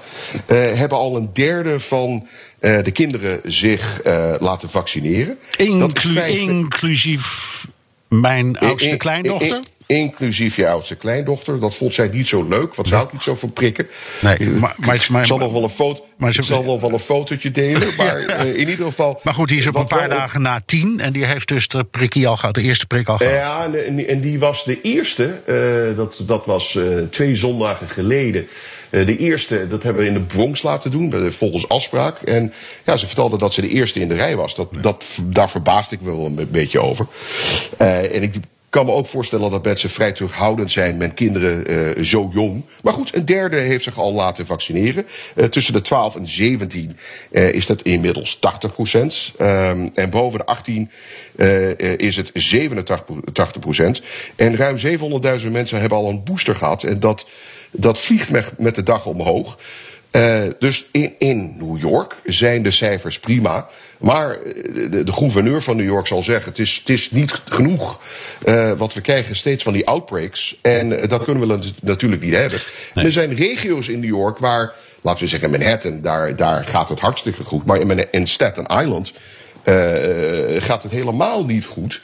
hebben al een derde van eh, de kinderen zich eh, laten vaccineren. Inclu- inclusief mijn oudste in- in- kleindochter? In- inclusief je oudste kleindochter. Dat vond zij niet zo leuk, want ze houdt niet zo van prikken. Nee, Eh, maar- maar- maar- ik zal nog wel een, foto, maar ik ze- zal nog wel een fotootje delen. <laughs> Maar eh, in ieder geval. Maar goed, die is op een wat paar dagen na tien en die heeft dus de prikkie al gehad, de eerste prik al gehad. Ja, en, die was de eerste. eh, dat, dat was twee zondagen geleden. De eerste, dat hebben we in de Bronx laten doen, volgens afspraak. En ja, ze vertelde dat ze de eerste in de rij was. Dat, dat, daar verbaasde ik me wel een be- beetje over. En ik kan me ook voorstellen dat mensen vrij terughoudend zijn met kinderen eh, zo jong. Maar goed, een derde heeft zich al laten vaccineren. Eh, tussen de 12 en 17 eh, is dat inmiddels 80 procent. Ehm, en boven de 18 eh, eh, is het 87 procent. En ruim 700.000 mensen hebben al een booster gehad. En dat, dat vliegt met, met de dag omhoog. Dus in, in New York zijn de cijfers prima. Maar eh, de, de gouverneur van New York zal zeggen: het is, het is niet genoeg. Eh want we krijgen steeds van die outbreaks. En eh, dat kunnen we nat- natuurlijk niet hebben. Er zijn regio's in New York waar, laten we zeggen Manhattan, daar, daar gaat het hartstikke goed. Maar in, in Staten Island gaat het helemaal niet goed.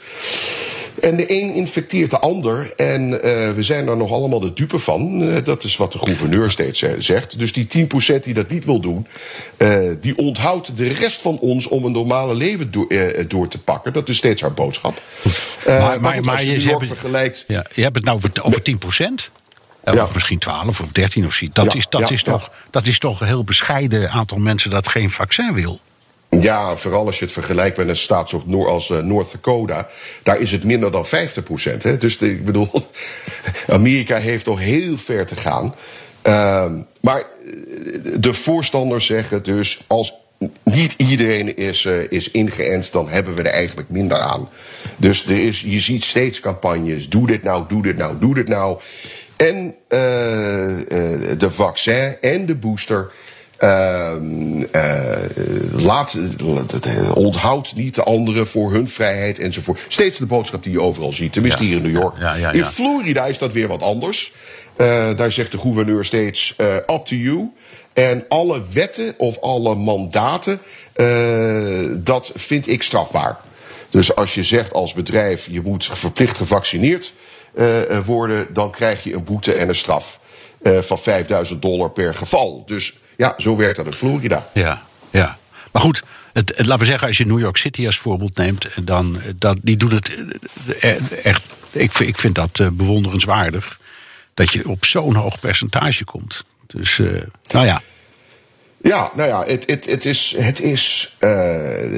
En de een infecteert de ander. En eh, we zijn er nog allemaal de dupe van. Eh, dat is wat de gouverneur steeds eh, zegt. Dus die 10% die dat niet wil doen, die onthoudt de rest van ons om een normale leven door, door te pakken. Dat is steeds haar boodschap. Maar, goed, als je hebt- vergelijkt. Ja, je hebt het nou over, over 10 procent. Eh, Ja. Of misschien 12 of 13 of zoiets. Dat, Ja, is, dat, ja, is toch, dat is toch een heel bescheiden aantal mensen dat geen vaccin wil. Ja, vooral als je het vergelijkt met een staat als eh, North Dakota. Daar is het minder dan 50 procent. Dus ik bedoel, <laughs> Amerika heeft nog heel ver te gaan. Ehm, maar eh, de voorstanders zeggen dus... als niet iedereen is, eh, is ingeënt, dan hebben we er eigenlijk minder aan. Dus er is, je ziet steeds campagnes. Doe dit nou, doe dit nou, doe dit nou. En de vaccin en de booster... Ehm, eh, laat, eh, onthoud niet de anderen voor hun vrijheid enzovoort. Steeds de boodschap die je overal ziet, tenminste Ja, hier in New York. ja, ja, ja. In Florida is dat weer wat anders. Eh, daar zegt de gouverneur steeds up to you. En alle wetten of alle mandaten, dat vind ik strafbaar. Dus als je zegt als bedrijf, je moet verplicht gevaccineerd worden, dan krijg je een boete en een straf van 5000 dollar per geval. Dus ja, zo werkt dat in Florida. Ja, ja. Maar goed, het, het- laten we zeggen, als je New York City als voorbeeld neemt, dan, dat, die doen het eh, eh, echt. Ik, vind- ik vind dat eh, bewonderenswaardig. Dat je op zo'n hoog percentage komt. Dus, nou ja. Ja, nou ja, het, het, het is, het is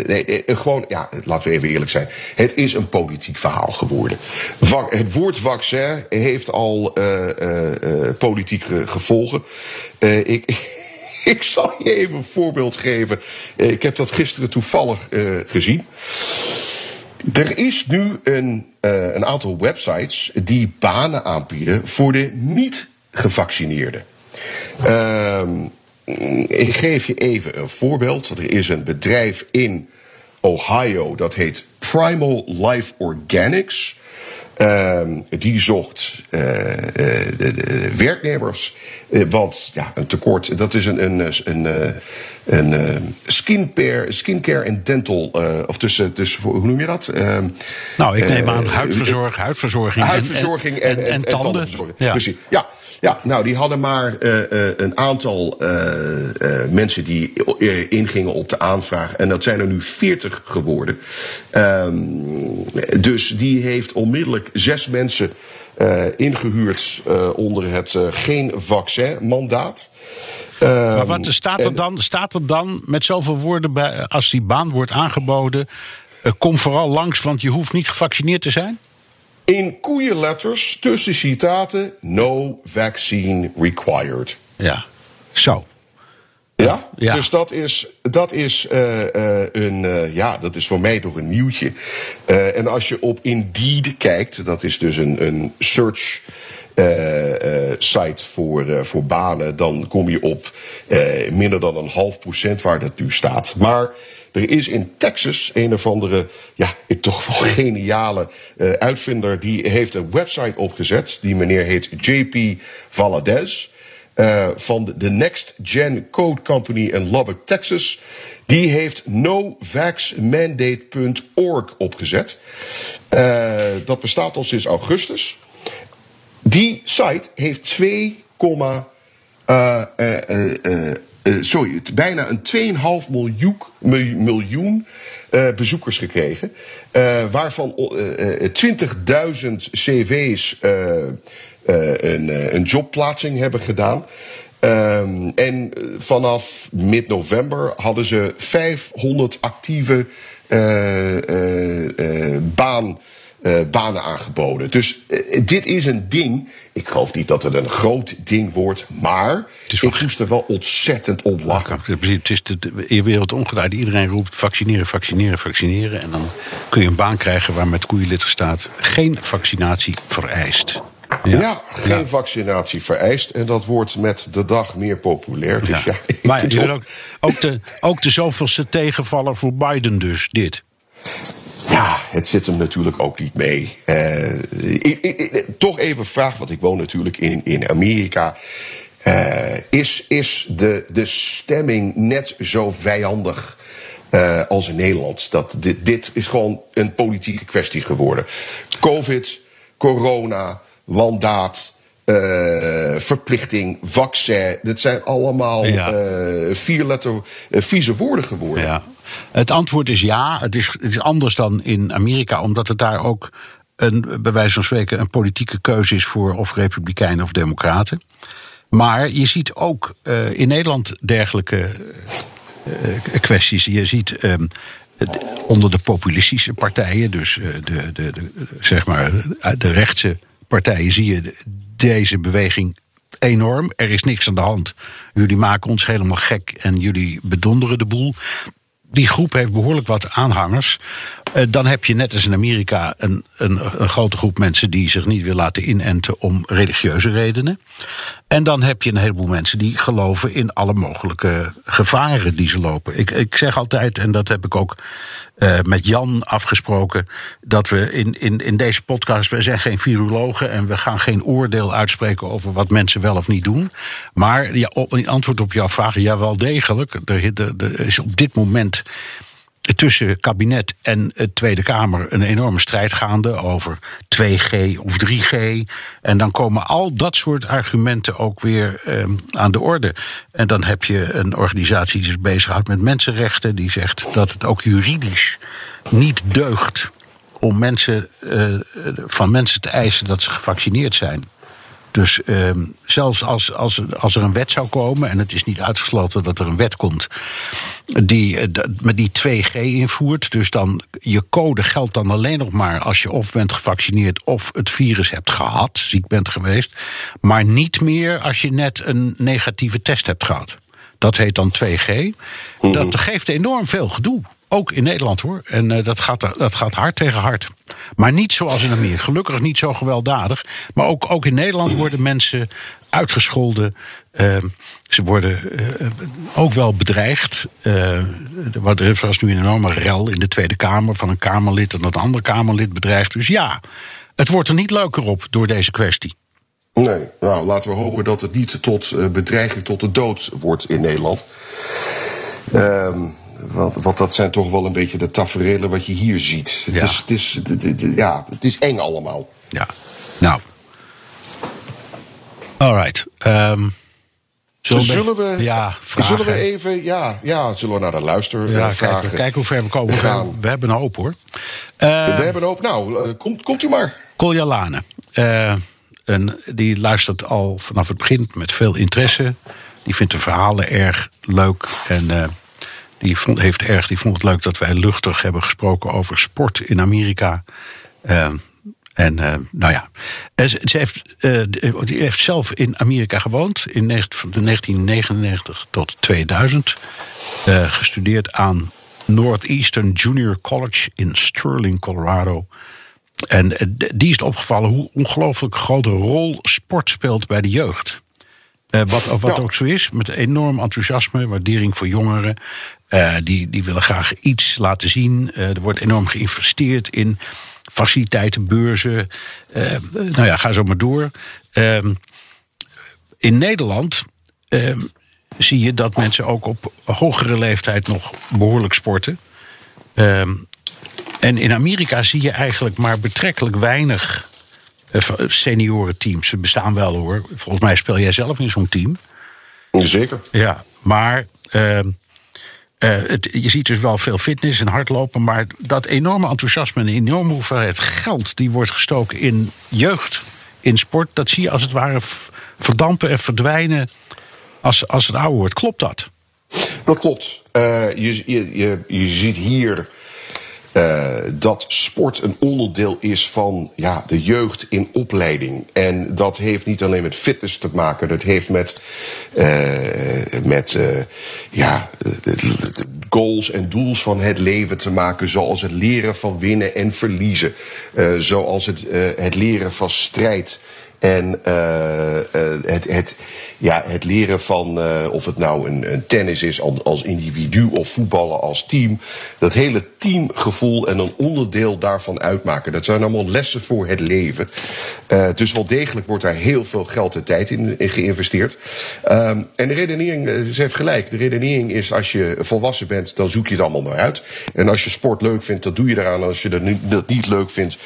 nee, gewoon, ja, laten we even eerlijk zijn. Het is een politiek verhaal geworden. Va- het woord vaccin heeft al politieke gevolgen. Ik, <laughs> ik zal je even een voorbeeld geven. Eh, ik heb dat gisteren toevallig eh, gezien. Er is nu een, eh, een aantal websites die banen aanbieden voor de niet-gevaccineerden. Ehm, ik geef je even een voorbeeld. Er is een bedrijf in Ohio. Dat heet Primal Life Organics. Ehm, die zocht werknemers. Uh, want ja, een tekort, dat is een, een, een, een skincare, skincare en dental. of tussen, tussen, hoe noem je dat? Ehm, nou, ik neem aan huidverzorging, huidverzorging, huidverzorging en, en, en, en, tanden. Ja. Precies. Ja, ja, nou, die hadden maar een aantal mensen die ingingen op de aanvraag. En dat zijn er nu 40 geworden. Um, dus die heeft onmiddellijk zes mensen ingehuurd onder het geen vaccin mandaat. maar wat staat er, dan, staat er dan met zoveel woorden bij, als die baan wordt aangeboden? kom vooral langs, want je hoeft niet gevaccineerd te zijn? In koeienletters tussen citaten: no vaccine required. Ja, zo. Ja, ja, dus dat is, dat is uh, uh, een, uh, ja, dat is voor mij toch een nieuwtje. en als je op Indeed kijkt, dat is dus een, een search site voor, voor banen, dan kom je op minder dan een half procent waar dat nu staat. Maar er is in Texas een of andere, ja, toch wel <laughs> geniale uh, uitvinder. Die heeft een website opgezet. Die meneer heet JP Valadez. Uh, van de Next Gen Code Company in Lubbock, Texas. Die heeft novaxmandate.org opgezet. Uh, dat bestaat al sinds augustus. Die site heeft 2, uh, uh, sorry, bijna een 2,5 miljoen, miljoen bezoekers gekregen. Waarvan 20.000 cv's een, een jobplaatsing hebben gedaan. Um, en vanaf mid-november hadden ze 500 actieve baan uh, banen aangeboden. Dus dit is een ding. Ik geloof niet dat het een groot ding wordt, maar ik moest er wel ontzettend om lachen. Het is de, de wereld omgedraaid. Iedereen roept vaccineren, vaccineren, vaccineren. En dan kun je een baan krijgen waar met koeienlitter staat... geen vaccinatie vereist. Ja, ja geen ja. vaccinatie vereist. En dat wordt met de dag meer populair. Dus ja. ja maar je ook, ook, de, ook de zoveelste tegenvaller voor Biden dus, dit. Ja, het zit hem natuurlijk ook niet mee. Uh, ik, ik, toch even vraag, want ik woon natuurlijk in, in Amerika. Uh, is is de, de stemming net zo vijandig uh, als in Nederland? Dat dit, dit is gewoon een politieke kwestie geworden. Covid, corona, mandaat. Uh, verplichting, vaccin. Dat zijn allemaal ja. uh, vier letter uh, vieze woorden geworden. Ja. Het antwoord is ja. Het is, het is anders dan in Amerika, omdat het daar ook een, bij wijze van spreken een politieke keuze is voor of republikeinen of democraten. Maar je ziet ook in Nederland dergelijke kwesties. Je ziet uh, onder de populistische partijen, dus de, de, de, zeg maar, de rechtse partijen, zie je deze beweging enorm. Er is niks aan de hand. Jullie maken ons helemaal gek en jullie bedonderen de boel die groep heeft behoorlijk wat aanhangers. Uh, dan heb je net als in Amerika een, een, een, grote groep mensen die zich niet wil laten inenten om religieuze redenen. En dan heb je een heleboel mensen die geloven in alle mogelijke gevaren die ze lopen. Ik, ik zeg altijd, en dat heb ik ook uh, met Jan afgesproken, dat we in, in, in deze podcast, we zijn geen virologen en we gaan geen oordeel uitspreken over wat mensen wel of niet doen. Maar ja, op, in antwoord op jouw vraag, ja wel degelijk. Er, er, er is op dit moment tussen kabinet en het Tweede Kamer een enorme strijd gaande over 2G of 3G. En dan komen al dat soort argumenten ook weer eh, aan de orde. En dan heb je een organisatie die zich bezighoudt met mensenrechten, die zegt dat het ook juridisch niet deugt om mensen, uh, van mensen te eisen dat ze gevaccineerd zijn. Dus uh, zelfs als, als, als er een wet zou komen, en het is niet uitgesloten dat er een wet komt, die uh, met die 2G invoert. Dus dan je code geldt dan alleen nog maar als je of bent gevaccineerd of het virus hebt gehad, ziek bent geweest. Maar niet meer als je net een negatieve test hebt gehad. Dat heet dan 2G. Dat geeft enorm veel gedoe. Ook in Nederland hoor. En uh, dat, gaat, dat gaat hard tegen hard. Maar niet zoals in Amerika. Gelukkig niet zo gewelddadig. Maar ook, ook in Nederland worden mensen uitgescholden. Uh, ze worden uh, ook wel bedreigd. Uh, er was nu een enorme rel in de Tweede Kamer van een Kamerlid en dat andere Kamerlid bedreigd. Dus ja, het wordt er niet leuker op door deze kwestie. Nee, nou laten we hopen dat het niet tot bedreiging tot de dood wordt in Nederland. Ehm, want, want, dat zijn toch wel een beetje de tafereelen wat je hier ziet. Het, ja. is, het, is, ja, het is eng allemaal. Ja, nou. Alright. Um, zullen, zullen, we, ja, zullen we even, ja, ja, zullen we naar de luister ja, vragen? Kijken, kijken hoe ver we komen. Gaan. We hebben een hoop hoor. Uh, we hebben een hoop. Nou, uh, komt, komt u maar. Kolja Lane. Uh, en die luistert al vanaf het begin met veel interesse. Die vindt de verhalen erg leuk. En die vond, heeft erg, die vond het leuk dat wij luchtig hebben gesproken over sport in Amerika. En uh, nou ja, ze, heeft, uh, die heeft zelf in Amerika gewoond. In van 1999 tot 2000. Uh, eh, gestudeerd aan Northeastern Junior College in Sterling, Colorado. En die is opgevallen hoe ongelooflijk grote rol sport speelt bij de jeugd. wat wat ook zo is, met enorm enthousiasme, waardering voor jongeren. Die, die willen graag iets laten zien. er wordt enorm geïnvesteerd in faciliteiten, beurzen. Uh, nou ja, ga zo maar door. Uh, in Nederland uh, zie je dat mensen ook op hogere leeftijd nog behoorlijk sporten. Ehm, en in Amerika zie je eigenlijk maar betrekkelijk weinig eh, seniorenteams. Ze bestaan wel hoor. Volgens mij speel jij zelf in zo'n team. Zeker. Ja, maar ehm, het, je ziet dus wel veel fitness en hardlopen, maar dat enorme enthousiasme en enorme hoeveelheid geld die wordt gestoken in jeugd, in sport, dat zie je als het ware verdampen en verdwijnen als, als het ouder wordt. Klopt dat? Dat klopt. Uh, je, je, je, je ziet hier uh, dat sport een onderdeel is van ja, de jeugd in opleiding. En dat heeft niet alleen met fitness te maken, dat heeft met, uh, met uh, ja, goals en doels van het leven te maken, zoals het leren van winnen en verliezen, zoals het, het leren van strijd. En uh, het, het, ja, het leren van uh, of het nou een, tennis is als individu of voetballen als team. Dat hele teamgevoel en een onderdeel daarvan uitmaken. Dat zijn allemaal lessen voor het leven. Dus wel degelijk wordt daar heel veel geld en tijd in, geïnvesteerd. Um, en de redenering, ze heeft gelijk. De redenering is als je volwassen bent, dan zoek je het allemaal maar uit. En als je sport leuk vindt, dan doe je eraan. Als je dat niet, dat niet leuk vindt,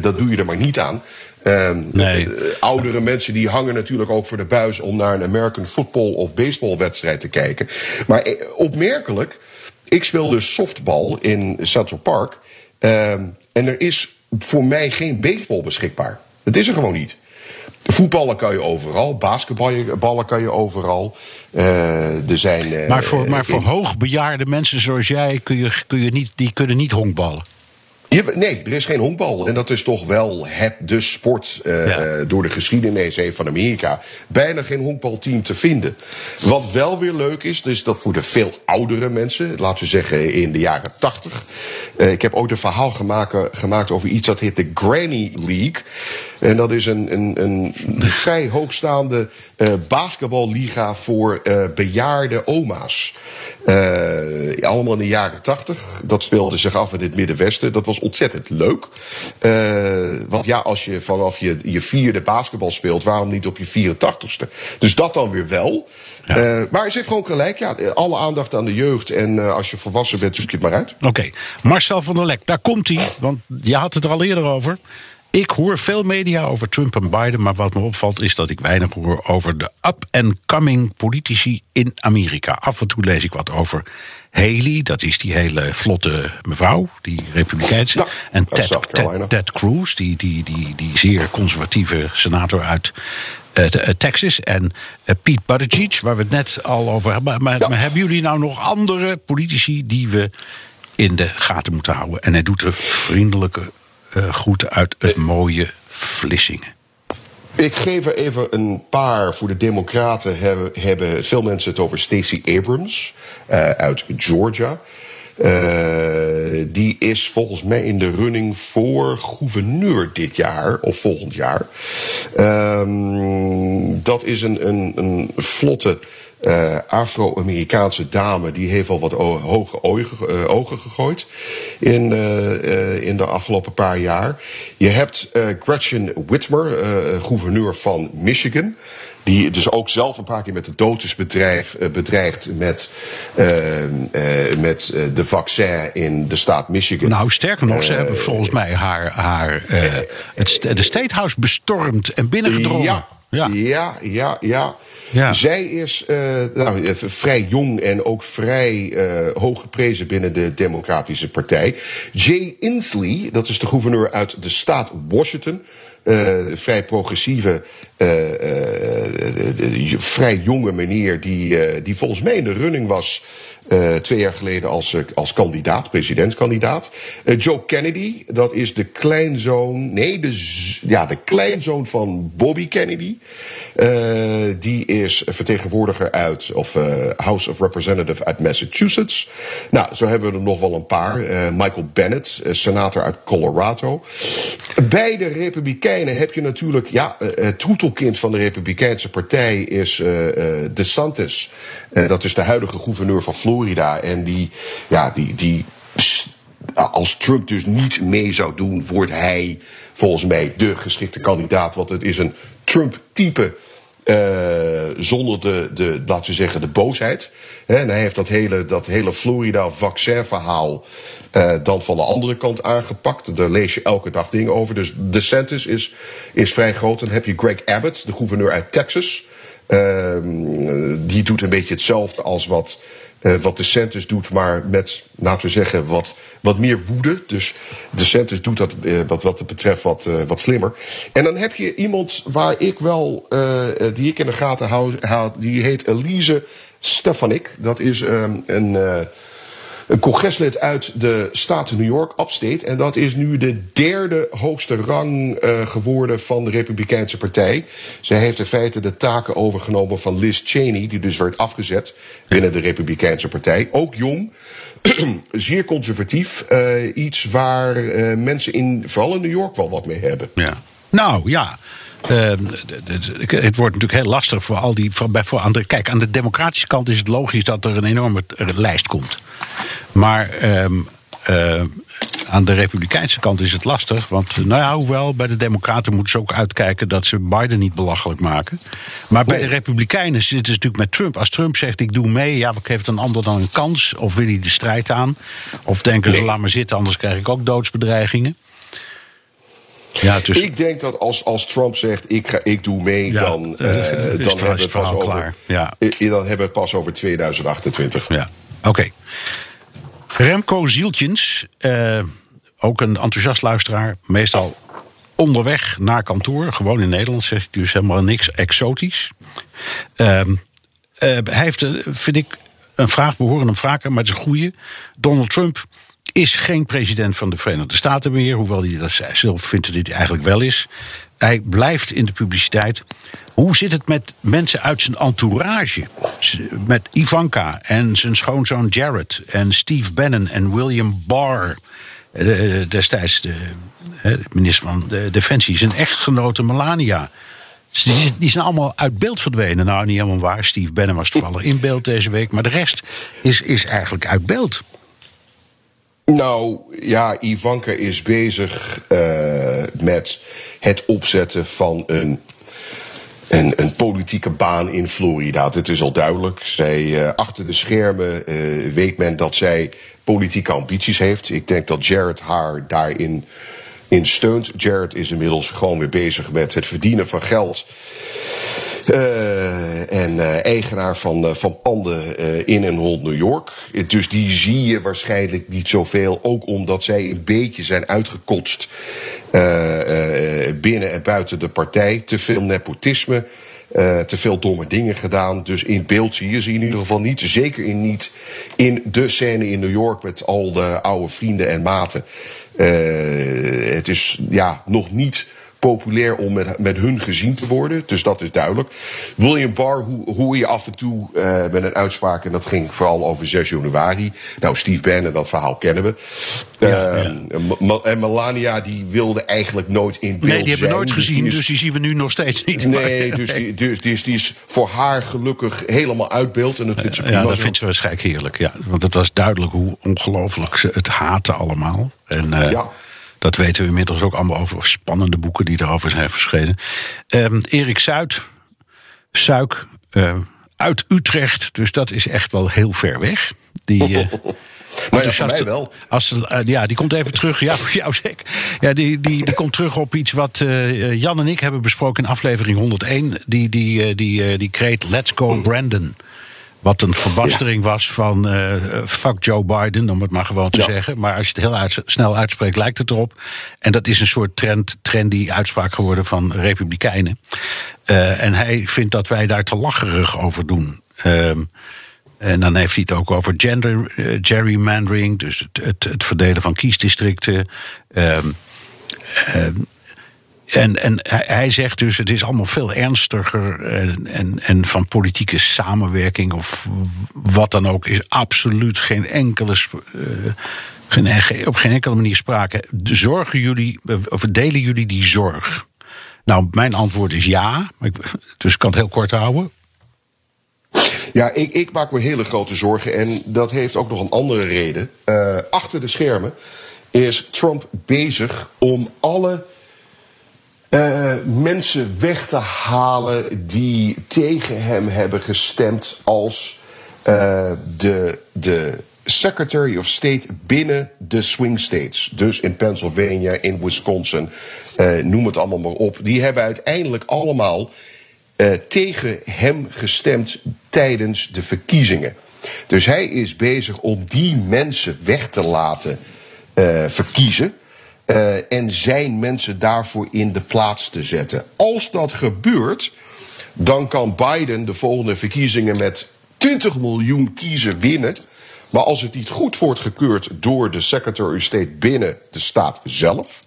dat doe je er maar niet aan. Um, nee. Uh, oudere mensen die hangen natuurlijk ook voor de buis om naar een American football of baseballwedstrijd te kijken. Maar eh, opmerkelijk, ik speel dus softbal in Central Park. Um, en er is voor mij geen baseball beschikbaar. Het is er gewoon niet. Voetballen kan je overal, basketballen kan je overal. Uh, er zijn, uh, maar voor, maar voor hoogbejaarde mensen zoals jij kun je, kun je niet, die kunnen niet honkballen. Nee, er is geen honkbal. En dat is toch wel het, de sport uh, ja. door de geschiedenis heen van Amerika. Bijna geen honkbalteam te vinden. Wat wel weer leuk is, is dat voor de veel oudere mensen, laten we zeggen in de jaren tachtig. Uh, ik heb ooit een verhaal gemaakt, gemaakt over iets dat heet de Granny League. En dat is een, een, een vrij hoogstaande uh, basketballiga voor uh, bejaarde oma's. Uh, allemaal in de jaren tachtig. Dat speelde zich af in het Middenwesten. Dat was ontzettend leuk. want ja, als je vanaf je, je vierde basketbal speelt, waarom niet op je 84ste? Dus dat dan weer wel. Ja. maar ze heeft gewoon gelijk. Ja, alle aandacht aan de jeugd. En als je volwassen bent, zoek je het maar uit. Oké, Marcel van der Lek, daar komt hij. Want je had het er al eerder over. Ik hoor veel media over Trump en Biden, maar wat me opvalt is dat ik weinig hoor over de up-and-coming politici in Amerika. Af en toe lees ik wat over Haley, dat is die hele vlotte mevrouw, die republikeinse. en Ted, Ted, Ted, Cruz, die, die, die, die zeer conservatieve senator uit uh, Texas. En uh, Pete Buttigieg, waar we het net al over hebben. Maar, maar hebben jullie nou nog andere politici die we in de gaten moeten houden? En hij doet er vriendelijke uh, groeten uit het mooie Vlissingen. Ik geef er even een paar. Voor de Democraten hebben, hebben veel mensen het over Stacey Abrams uh, uit Georgia. die is volgens mij in de running voor gouverneur dit jaar of volgend jaar. Ehm, dat is een, een, een vlotte uh, Afro-Amerikaanse dame die heeft al wat hoge ogen, uh, ogen gegooid in, uh, in de afgelopen paar jaar. Je hebt Gretchen Whitmer, gouverneur van Michigan. Die dus ook zelf een paar keer met de dood is bedreigd, bedreigd met, met de vaccin in de staat Michigan. Nou, sterker nog, ze hebben volgens mij haar, haar het, de State House bestormd en binnengedrongen. Ja, ja, ja, ja. ja. Ja. Zij is uh, nou, vrij jong en ook vrij uh, hoog geprezen binnen de Democratische Partij. Jay Inslee, dat is de gouverneur uit de staat Washington. Uh, vrij progressieve, vrij jonge meneer die, die volgens mij in de running was uh, twee jaar geleden als, uh, als kandidaat, presidentskandidaat. Uh, Joe Kennedy, dat is de kleinzoon, nee, de, ja, de kleinzoon van Bobby Kennedy. die is vertegenwoordiger uit, of House of Representatives uit Massachusetts. Nou, zo hebben we er nog wel een paar. Michael Bennett, senator uit Colorado. Bij de Republikeinen heb je natuurlijk, ja, het troetelkind van de Republikeinse partij is DeSantis. Dat is de huidige gouverneur van Florida. En die, ja, die, die, als Trump dus niet mee zou doen, wordt hij volgens mij de geschikte kandidaat. Want het is een Trump-type. Uh, zonder de, de, laten we zeggen, de boosheid. en hij heeft dat hele, dat hele Florida-vaccin-verhaal uh, dan van de andere kant aangepakt. Daar lees je elke dag dingen over. Dus de census is, is vrij groot. Dan heb je Greg Abbott, de gouverneur uit Texas. Uh, die doet een beetje hetzelfde als wat uh, wat de Centus doet, maar met, laten we zeggen, wat, wat meer woede. Dus de Centus doet dat uh, wat, wat het betreft wat, uh, wat slimmer. En dan heb je iemand waar ik wel, die ik in de gaten hou, die heet Elise Stefanik. Dat is um, een een congreslid uit de staat New York, upstate. En dat is nu de derde hoogste rang uh, geworden van de Republikeinse Partij. Zij heeft in feite de taken overgenomen van Liz Cheney, die dus werd afgezet binnen de Republikeinse Partij. Ook jong. <clears throat> zeer conservatief. Uh, iets waar uh, mensen in, vooral in New York, wel wat mee hebben. Ja. Nou ja. Uh, het wordt natuurlijk heel lastig voor al die. Voor, kijk, aan de democratische kant is het logisch dat er een enorme lijst komt. Maar ehm, eh, aan de republikeinse kant is het lastig. Want nou ja, hoewel bij de democraten moeten ze ook uitkijken... dat ze Biden niet belachelijk maken. Maar bij de republikeinen zit het natuurlijk met Trump. Als Trump zegt ik doe mee, ja, geeft een ander dan een kans? Of wil hij de strijd aan? Of denken ze laat maar zitten, anders krijg ik ook doodsbedreigingen? Ja, dus... Ik denk dat als, als Trump zegt ik, ga, ik doe mee, dan, uh, dan, hebben we het pas over, ja. dan hebben we het pas over 2028. Ja, oké. Remco Zieltjens, uh, ook een enthousiast luisteraar, meestal onderweg naar kantoor, gewoon in Nederland, zegt hij dus helemaal niks exotisch. Uh, uh, hij heeft, vind ik, een vraag, we horen hem vaker, maar het is een. Donald Trump is geen president van de Verenigde Staten meer, hoewel hij dat zelf vindt dat hij eigenlijk wel is. Hij blijft in de publiciteit. Hoe zit het met mensen uit zijn entourage? Met Ivanka en zijn schoonzoon Jared en Steve Bannon en William Barr. Eh, destijds de, minister van de Defensie, zijn echtgenote Melania. Die, die zijn allemaal uit beeld verdwenen. Nou, niet helemaal waar. Steve Bannon was toevallig in beeld deze week. Maar de rest is, is eigenlijk uit beeld. Nou ja, Ivanka is bezig uh, met het opzetten van een, een, een, politieke baan in Florida. Het is al duidelijk. Zij, uh, achter de schermen uh, weet men dat zij politieke ambities heeft. Ik denk dat Jared haar daarin in steunt. Jared is inmiddels gewoon weer bezig met het verdienen van geld. Uh, en uh, eigenaar van, uh, van panden in en rond New York. Dus die zie je waarschijnlijk niet zoveel. Ook omdat zij een beetje zijn uitgekotst binnen en buiten de partij. Te veel nepotisme. te veel domme dingen gedaan. Dus in beeld zie je ze in ieder geval niet. Zeker in niet in de scène in New York met al de oude vrienden en maten. het is ja, nog niet populair om met, met hun gezien te worden. Dus dat is duidelijk. William Barr, hoe, hoe je af en toe uh, met een uitspraak... en dat ging vooral over 6 januari. Nou, Steve Bannon, dat verhaal kennen we. Ja, uh, En Melania, die wilde eigenlijk nooit in beeld Nee, die hebben we nooit gezien, dus die, is, dus die zien we nu nog steeds niet. <laughs> Nee, dus, die, dus die, is, die is voor haar gelukkig helemaal uit beeld. En dat vindt ze ja, dat vindt ze waarschijnlijk heerlijk, ja. Want het was duidelijk hoe ongelooflijk ze het haten allemaal. En, uh, ja. Dat weten we inmiddels ook allemaal over spannende boeken die daarover zijn verschenen. Um, Erik Zuid, Suik, uh, uit Utrecht. Dus dat is echt wel heel ver weg. Die, uh, <laughs> Maar ja, voor mij wel. Als, uh, ja, die komt even terug. Ja, <laughs> voor jou zeker. Ja, die, die, die komt terug op iets wat uh, Jan en ik hebben besproken in aflevering 101. Die, die, uh, die, die kreet Let's Go Brandon. Wat een verbastering ja. was van uh, fuck Joe Biden, om het maar gewoon te ja. zeggen. Maar als je het heel uit, snel uitspreekt, lijkt het erop. En dat is een soort trend, trendy uitspraak geworden van republikeinen. Uh, en hij vindt dat wij daar te lacherig over doen. Uh, en dan heeft hij het ook over gender uh, gerrymandering, dus het, het, het, verdelen van kiesdistricten. Um, en, en hij zegt dus, het is allemaal veel ernstiger. En, en, en, van politieke samenwerking of wat dan ook, is absoluut geen enkele. Uh, geen, op geen enkele manier sprake. Zorgen jullie, of delen jullie die zorg? Nou, mijn antwoord is ja. Dus ik kan het heel kort houden. Ja, ik, ik maak me hele grote zorgen. En dat heeft ook nog een andere reden. Uh, achter de schermen is Trump bezig om alle uh, mensen weg te halen die tegen hem hebben gestemd als uh, de, de Secretary of State binnen de swing states. Dus in Pennsylvania, in Wisconsin, uh, noem het allemaal maar op. Die hebben uiteindelijk allemaal tegen hem gestemd tijdens de verkiezingen. Dus hij is bezig om die mensen weg te laten verkiezen. Uh, en zijn mensen daarvoor in de plaats te zetten. Als dat gebeurt, dan kan Biden de volgende verkiezingen met 20 miljoen kiezen winnen. Maar als het niet goed wordt gekeurd door de Secretary of State binnen de staat zelf,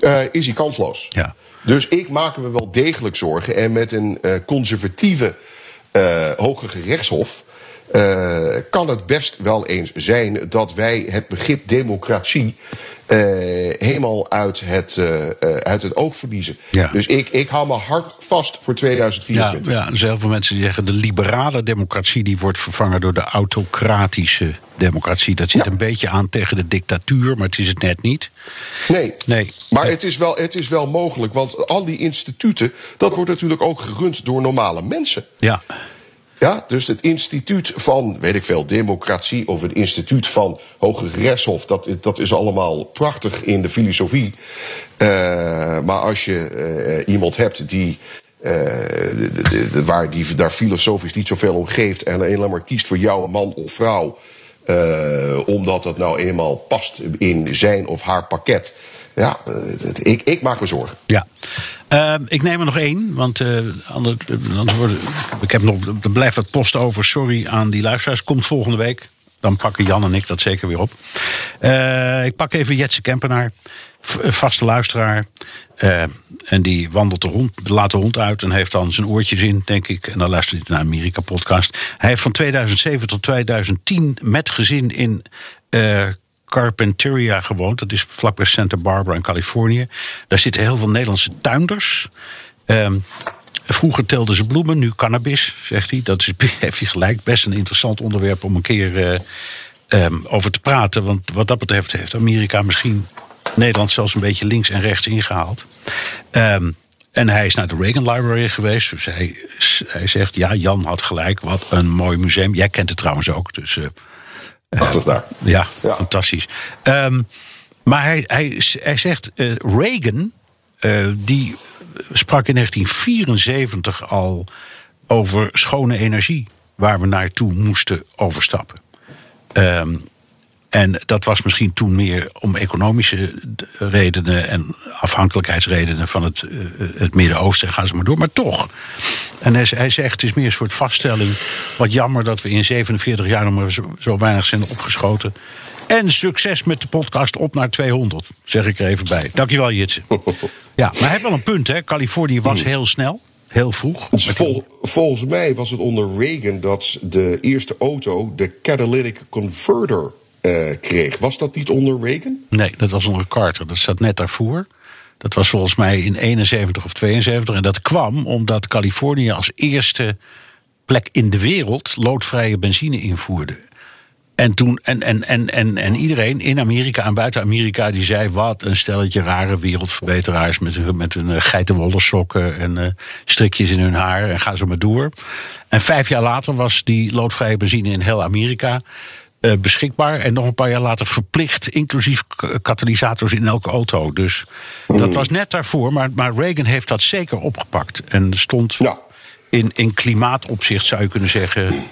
uh, is hij kansloos. Ja. Dus ik maak me wel degelijk zorgen. En met een uh, conservatieve hoge gerechtshof. Uh, kan het best wel eens zijn dat wij het begrip democratie uh, helemaal uit het, uh, uit het oog verliezen. Ja. Dus ik, ik hou me hard vast voor 2024. Ja, ja, er zijn heel veel mensen die zeggen... de liberale democratie die wordt vervangen door de autocratische democratie. Dat zit ja. een beetje aan tegen de dictatuur, maar het is het net niet. Nee, nee. maar het is, wel, het is wel mogelijk. Want al die instituten, dat wordt natuurlijk ook gerund door normale mensen. Ja. Ja, dus het instituut van, weet ik veel, democratie of het instituut van Hoge Rechtshof, dat, dat is allemaal prachtig in de filosofie. Uh, maar als je uh, iemand hebt die. Uh, de, de, de, waar die daar filosofisch niet zoveel om geeft en alleen maar kiest voor jou, man of vrouw, omdat dat nou eenmaal past in zijn of haar pakket ja, ik, ik maak me zorgen. Ja. Uh, ik neem er nog één, want uh, anders, anders worden, ik heb nog, er blijft wat post over. Sorry aan die luisteraars. Komt volgende week. Dan pakken Jan en ik dat zeker weer op. Uh, ik pak even Jetse Kempenaar, vaste luisteraar. En die wandelt de hond, laat de hond uit en heeft dan zijn oortjes in, denk ik. En dan luistert hij naar Amerika-podcast. Hij heeft van 2007 tot 2010 met gezin in Carpinteria gewoond. Dat is vlakbij Santa Barbara in Californië. Daar zitten heel veel Nederlandse tuinders. Um, vroeger telden ze bloemen, nu cannabis, zegt hij. Dat is, <laughs> heeft hij gelijk, best een interessant onderwerp om een keer uh, um, over te praten. Want wat dat betreft heeft Amerika misschien Nederland zelfs een beetje links en rechts ingehaald. Um, en hij is naar de Reagan Library geweest. Dus hij, zegt, ja, Jan had gelijk, wat een mooi museum. Jij kent het trouwens ook, dus... Prachtig daar. Ja, ja. fantastisch. Um, maar hij, hij, hij zegt, uh, Reagan, uh, die sprak in 1974 al over schone energie, waar we naartoe moesten overstappen. Um, en dat was misschien toen meer om economische redenen en afhankelijkheidsredenen van het, uh, het Midden-Oosten. Gaan ze maar door, maar toch. En hij, hij, zegt: het is meer een soort vaststelling. Wat jammer dat we in 47 jaar nog maar zo, zo weinig zijn opgeschoten. En succes met de podcast op naar 200, zeg ik er even bij. Dankjewel, Jitse. <laughs> Ja, maar hij heeft wel een punt, hè. Californië was heel snel, heel vroeg. Vol- volgens mij was het onder Reagan dat de eerste auto de catalytic converter eh, kreeg. Was dat niet onder Reagan? Nee, dat was onder Carter. Dat zat net daarvoor. Dat was volgens mij in 71 of 72. En dat kwam omdat Californië als eerste plek in de wereld loodvrije benzine invoerde. En, toen, en, en, en, en, en iedereen in Amerika en buiten Amerika die zei: wat een stelletje rare wereldverbeteraars met, hun- met hun eh, geitenwolle sokken en eh, strikjes in hun haar en ga zo maar door. En vijf jaar later was die loodvrije benzine in heel Amerika eh, beschikbaar. En nog een paar jaar later verplicht, inclusief katalysators in elke auto. Dus dat was net daarvoor. Maar, maar Reagan heeft dat zeker opgepakt. En stond Ja. in, in klimaatopzicht, zou je kunnen zeggen,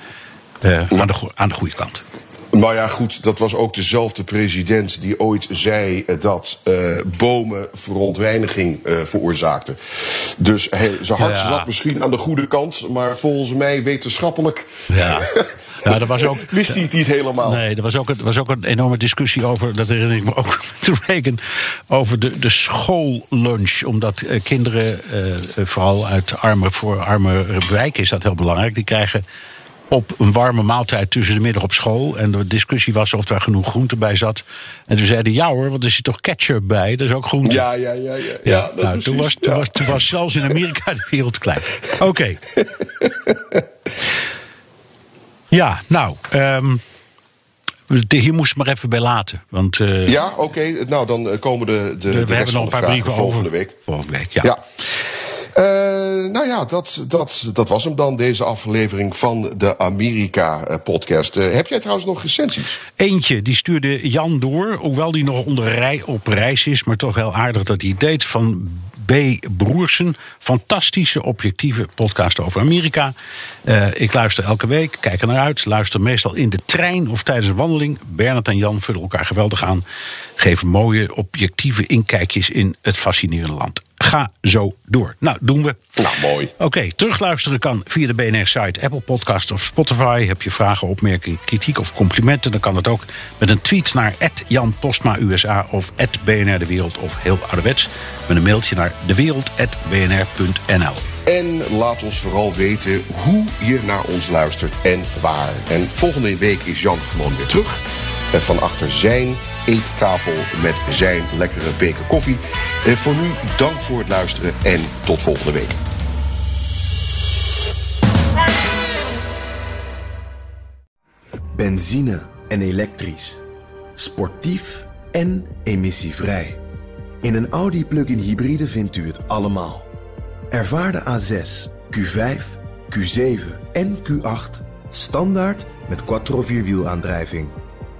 aan, de, aan de goede kant. Nou ja, goed, dat was ook dezelfde president die ooit zei eh, dat eh, bomen verontreiniging eh, veroorzaakten. Dus hij, zijn hart Ja. zat misschien aan de goede kant, maar volgens mij wetenschappelijk Ja, <laughs> ja dat was ook. wist hij het niet helemaal. Nee, er was ook, een- er was ook een enorme discussie over, dat herinner ik me ook, <laughs> met Reagan, over de, de schoollunch. Omdat kinderen, vooral uit arme, voor arme wijken is dat heel belangrijk, die krijgen op een warme maaltijd tussen de middag op school. En de discussie was of daar genoeg groente bij zat. En toen zeiden ja hoor, want er zit toch ketchup bij, dat is ook groente. Ja, ja, ja, ja. ja, nou, precies, toen, was, toen, ja. was, toen was zelfs in Amerika de wereld klein. <laughs> Oké. ja, nou. ehm, de- hier moest maar even bij laten. Want eh, Ja, oké. Nou, dan eh, komen de, de, de we rest hebben nog een de paar brieven volgende over. week. Volgende week, ja. Eh, nou ja, dat, dat, dat was hem dan, deze aflevering van de Amerika-podcast. heb jij trouwens nog recensies? Eentje, die stuurde Jan door. Hoewel die nog onder rij, op reis is, maar toch heel aardig dat hij deed. Van B. Broersen. Fantastische, objectieve podcast over Amerika. Eh, ik luister elke week, kijk er naar uit. Luister meestal in de trein of tijdens een wandeling. Bernard en Jan vullen elkaar geweldig aan. Geven mooie, objectieve inkijkjes in het fascinerende land. Ga zo door. Nou, doen we. Nou, mooi. Oké, terugluisteren kan via de BNR-site, Apple Podcast of Spotify. Heb je vragen, opmerkingen, kritiek of complimenten... dan kan dat ook met een tweet naar Jan Postma USA of BNR De Wereld of heel ouderwets... met een mailtje naar dewereld.bnr.nl. En laat ons vooral weten hoe je naar ons luistert en waar. En volgende week is Jan gewoon weer terug. Van achter zijn eettafel met zijn lekkere beker koffie. Eh, Voor nu dank voor het luisteren en tot volgende week. Benzine en elektrisch. Sportief en emissievrij. In een Audi plug-in hybride vindt u het allemaal. Ervaar de A6, Q5, Q7 en Q8 standaard met quattro vierwielaandrijving.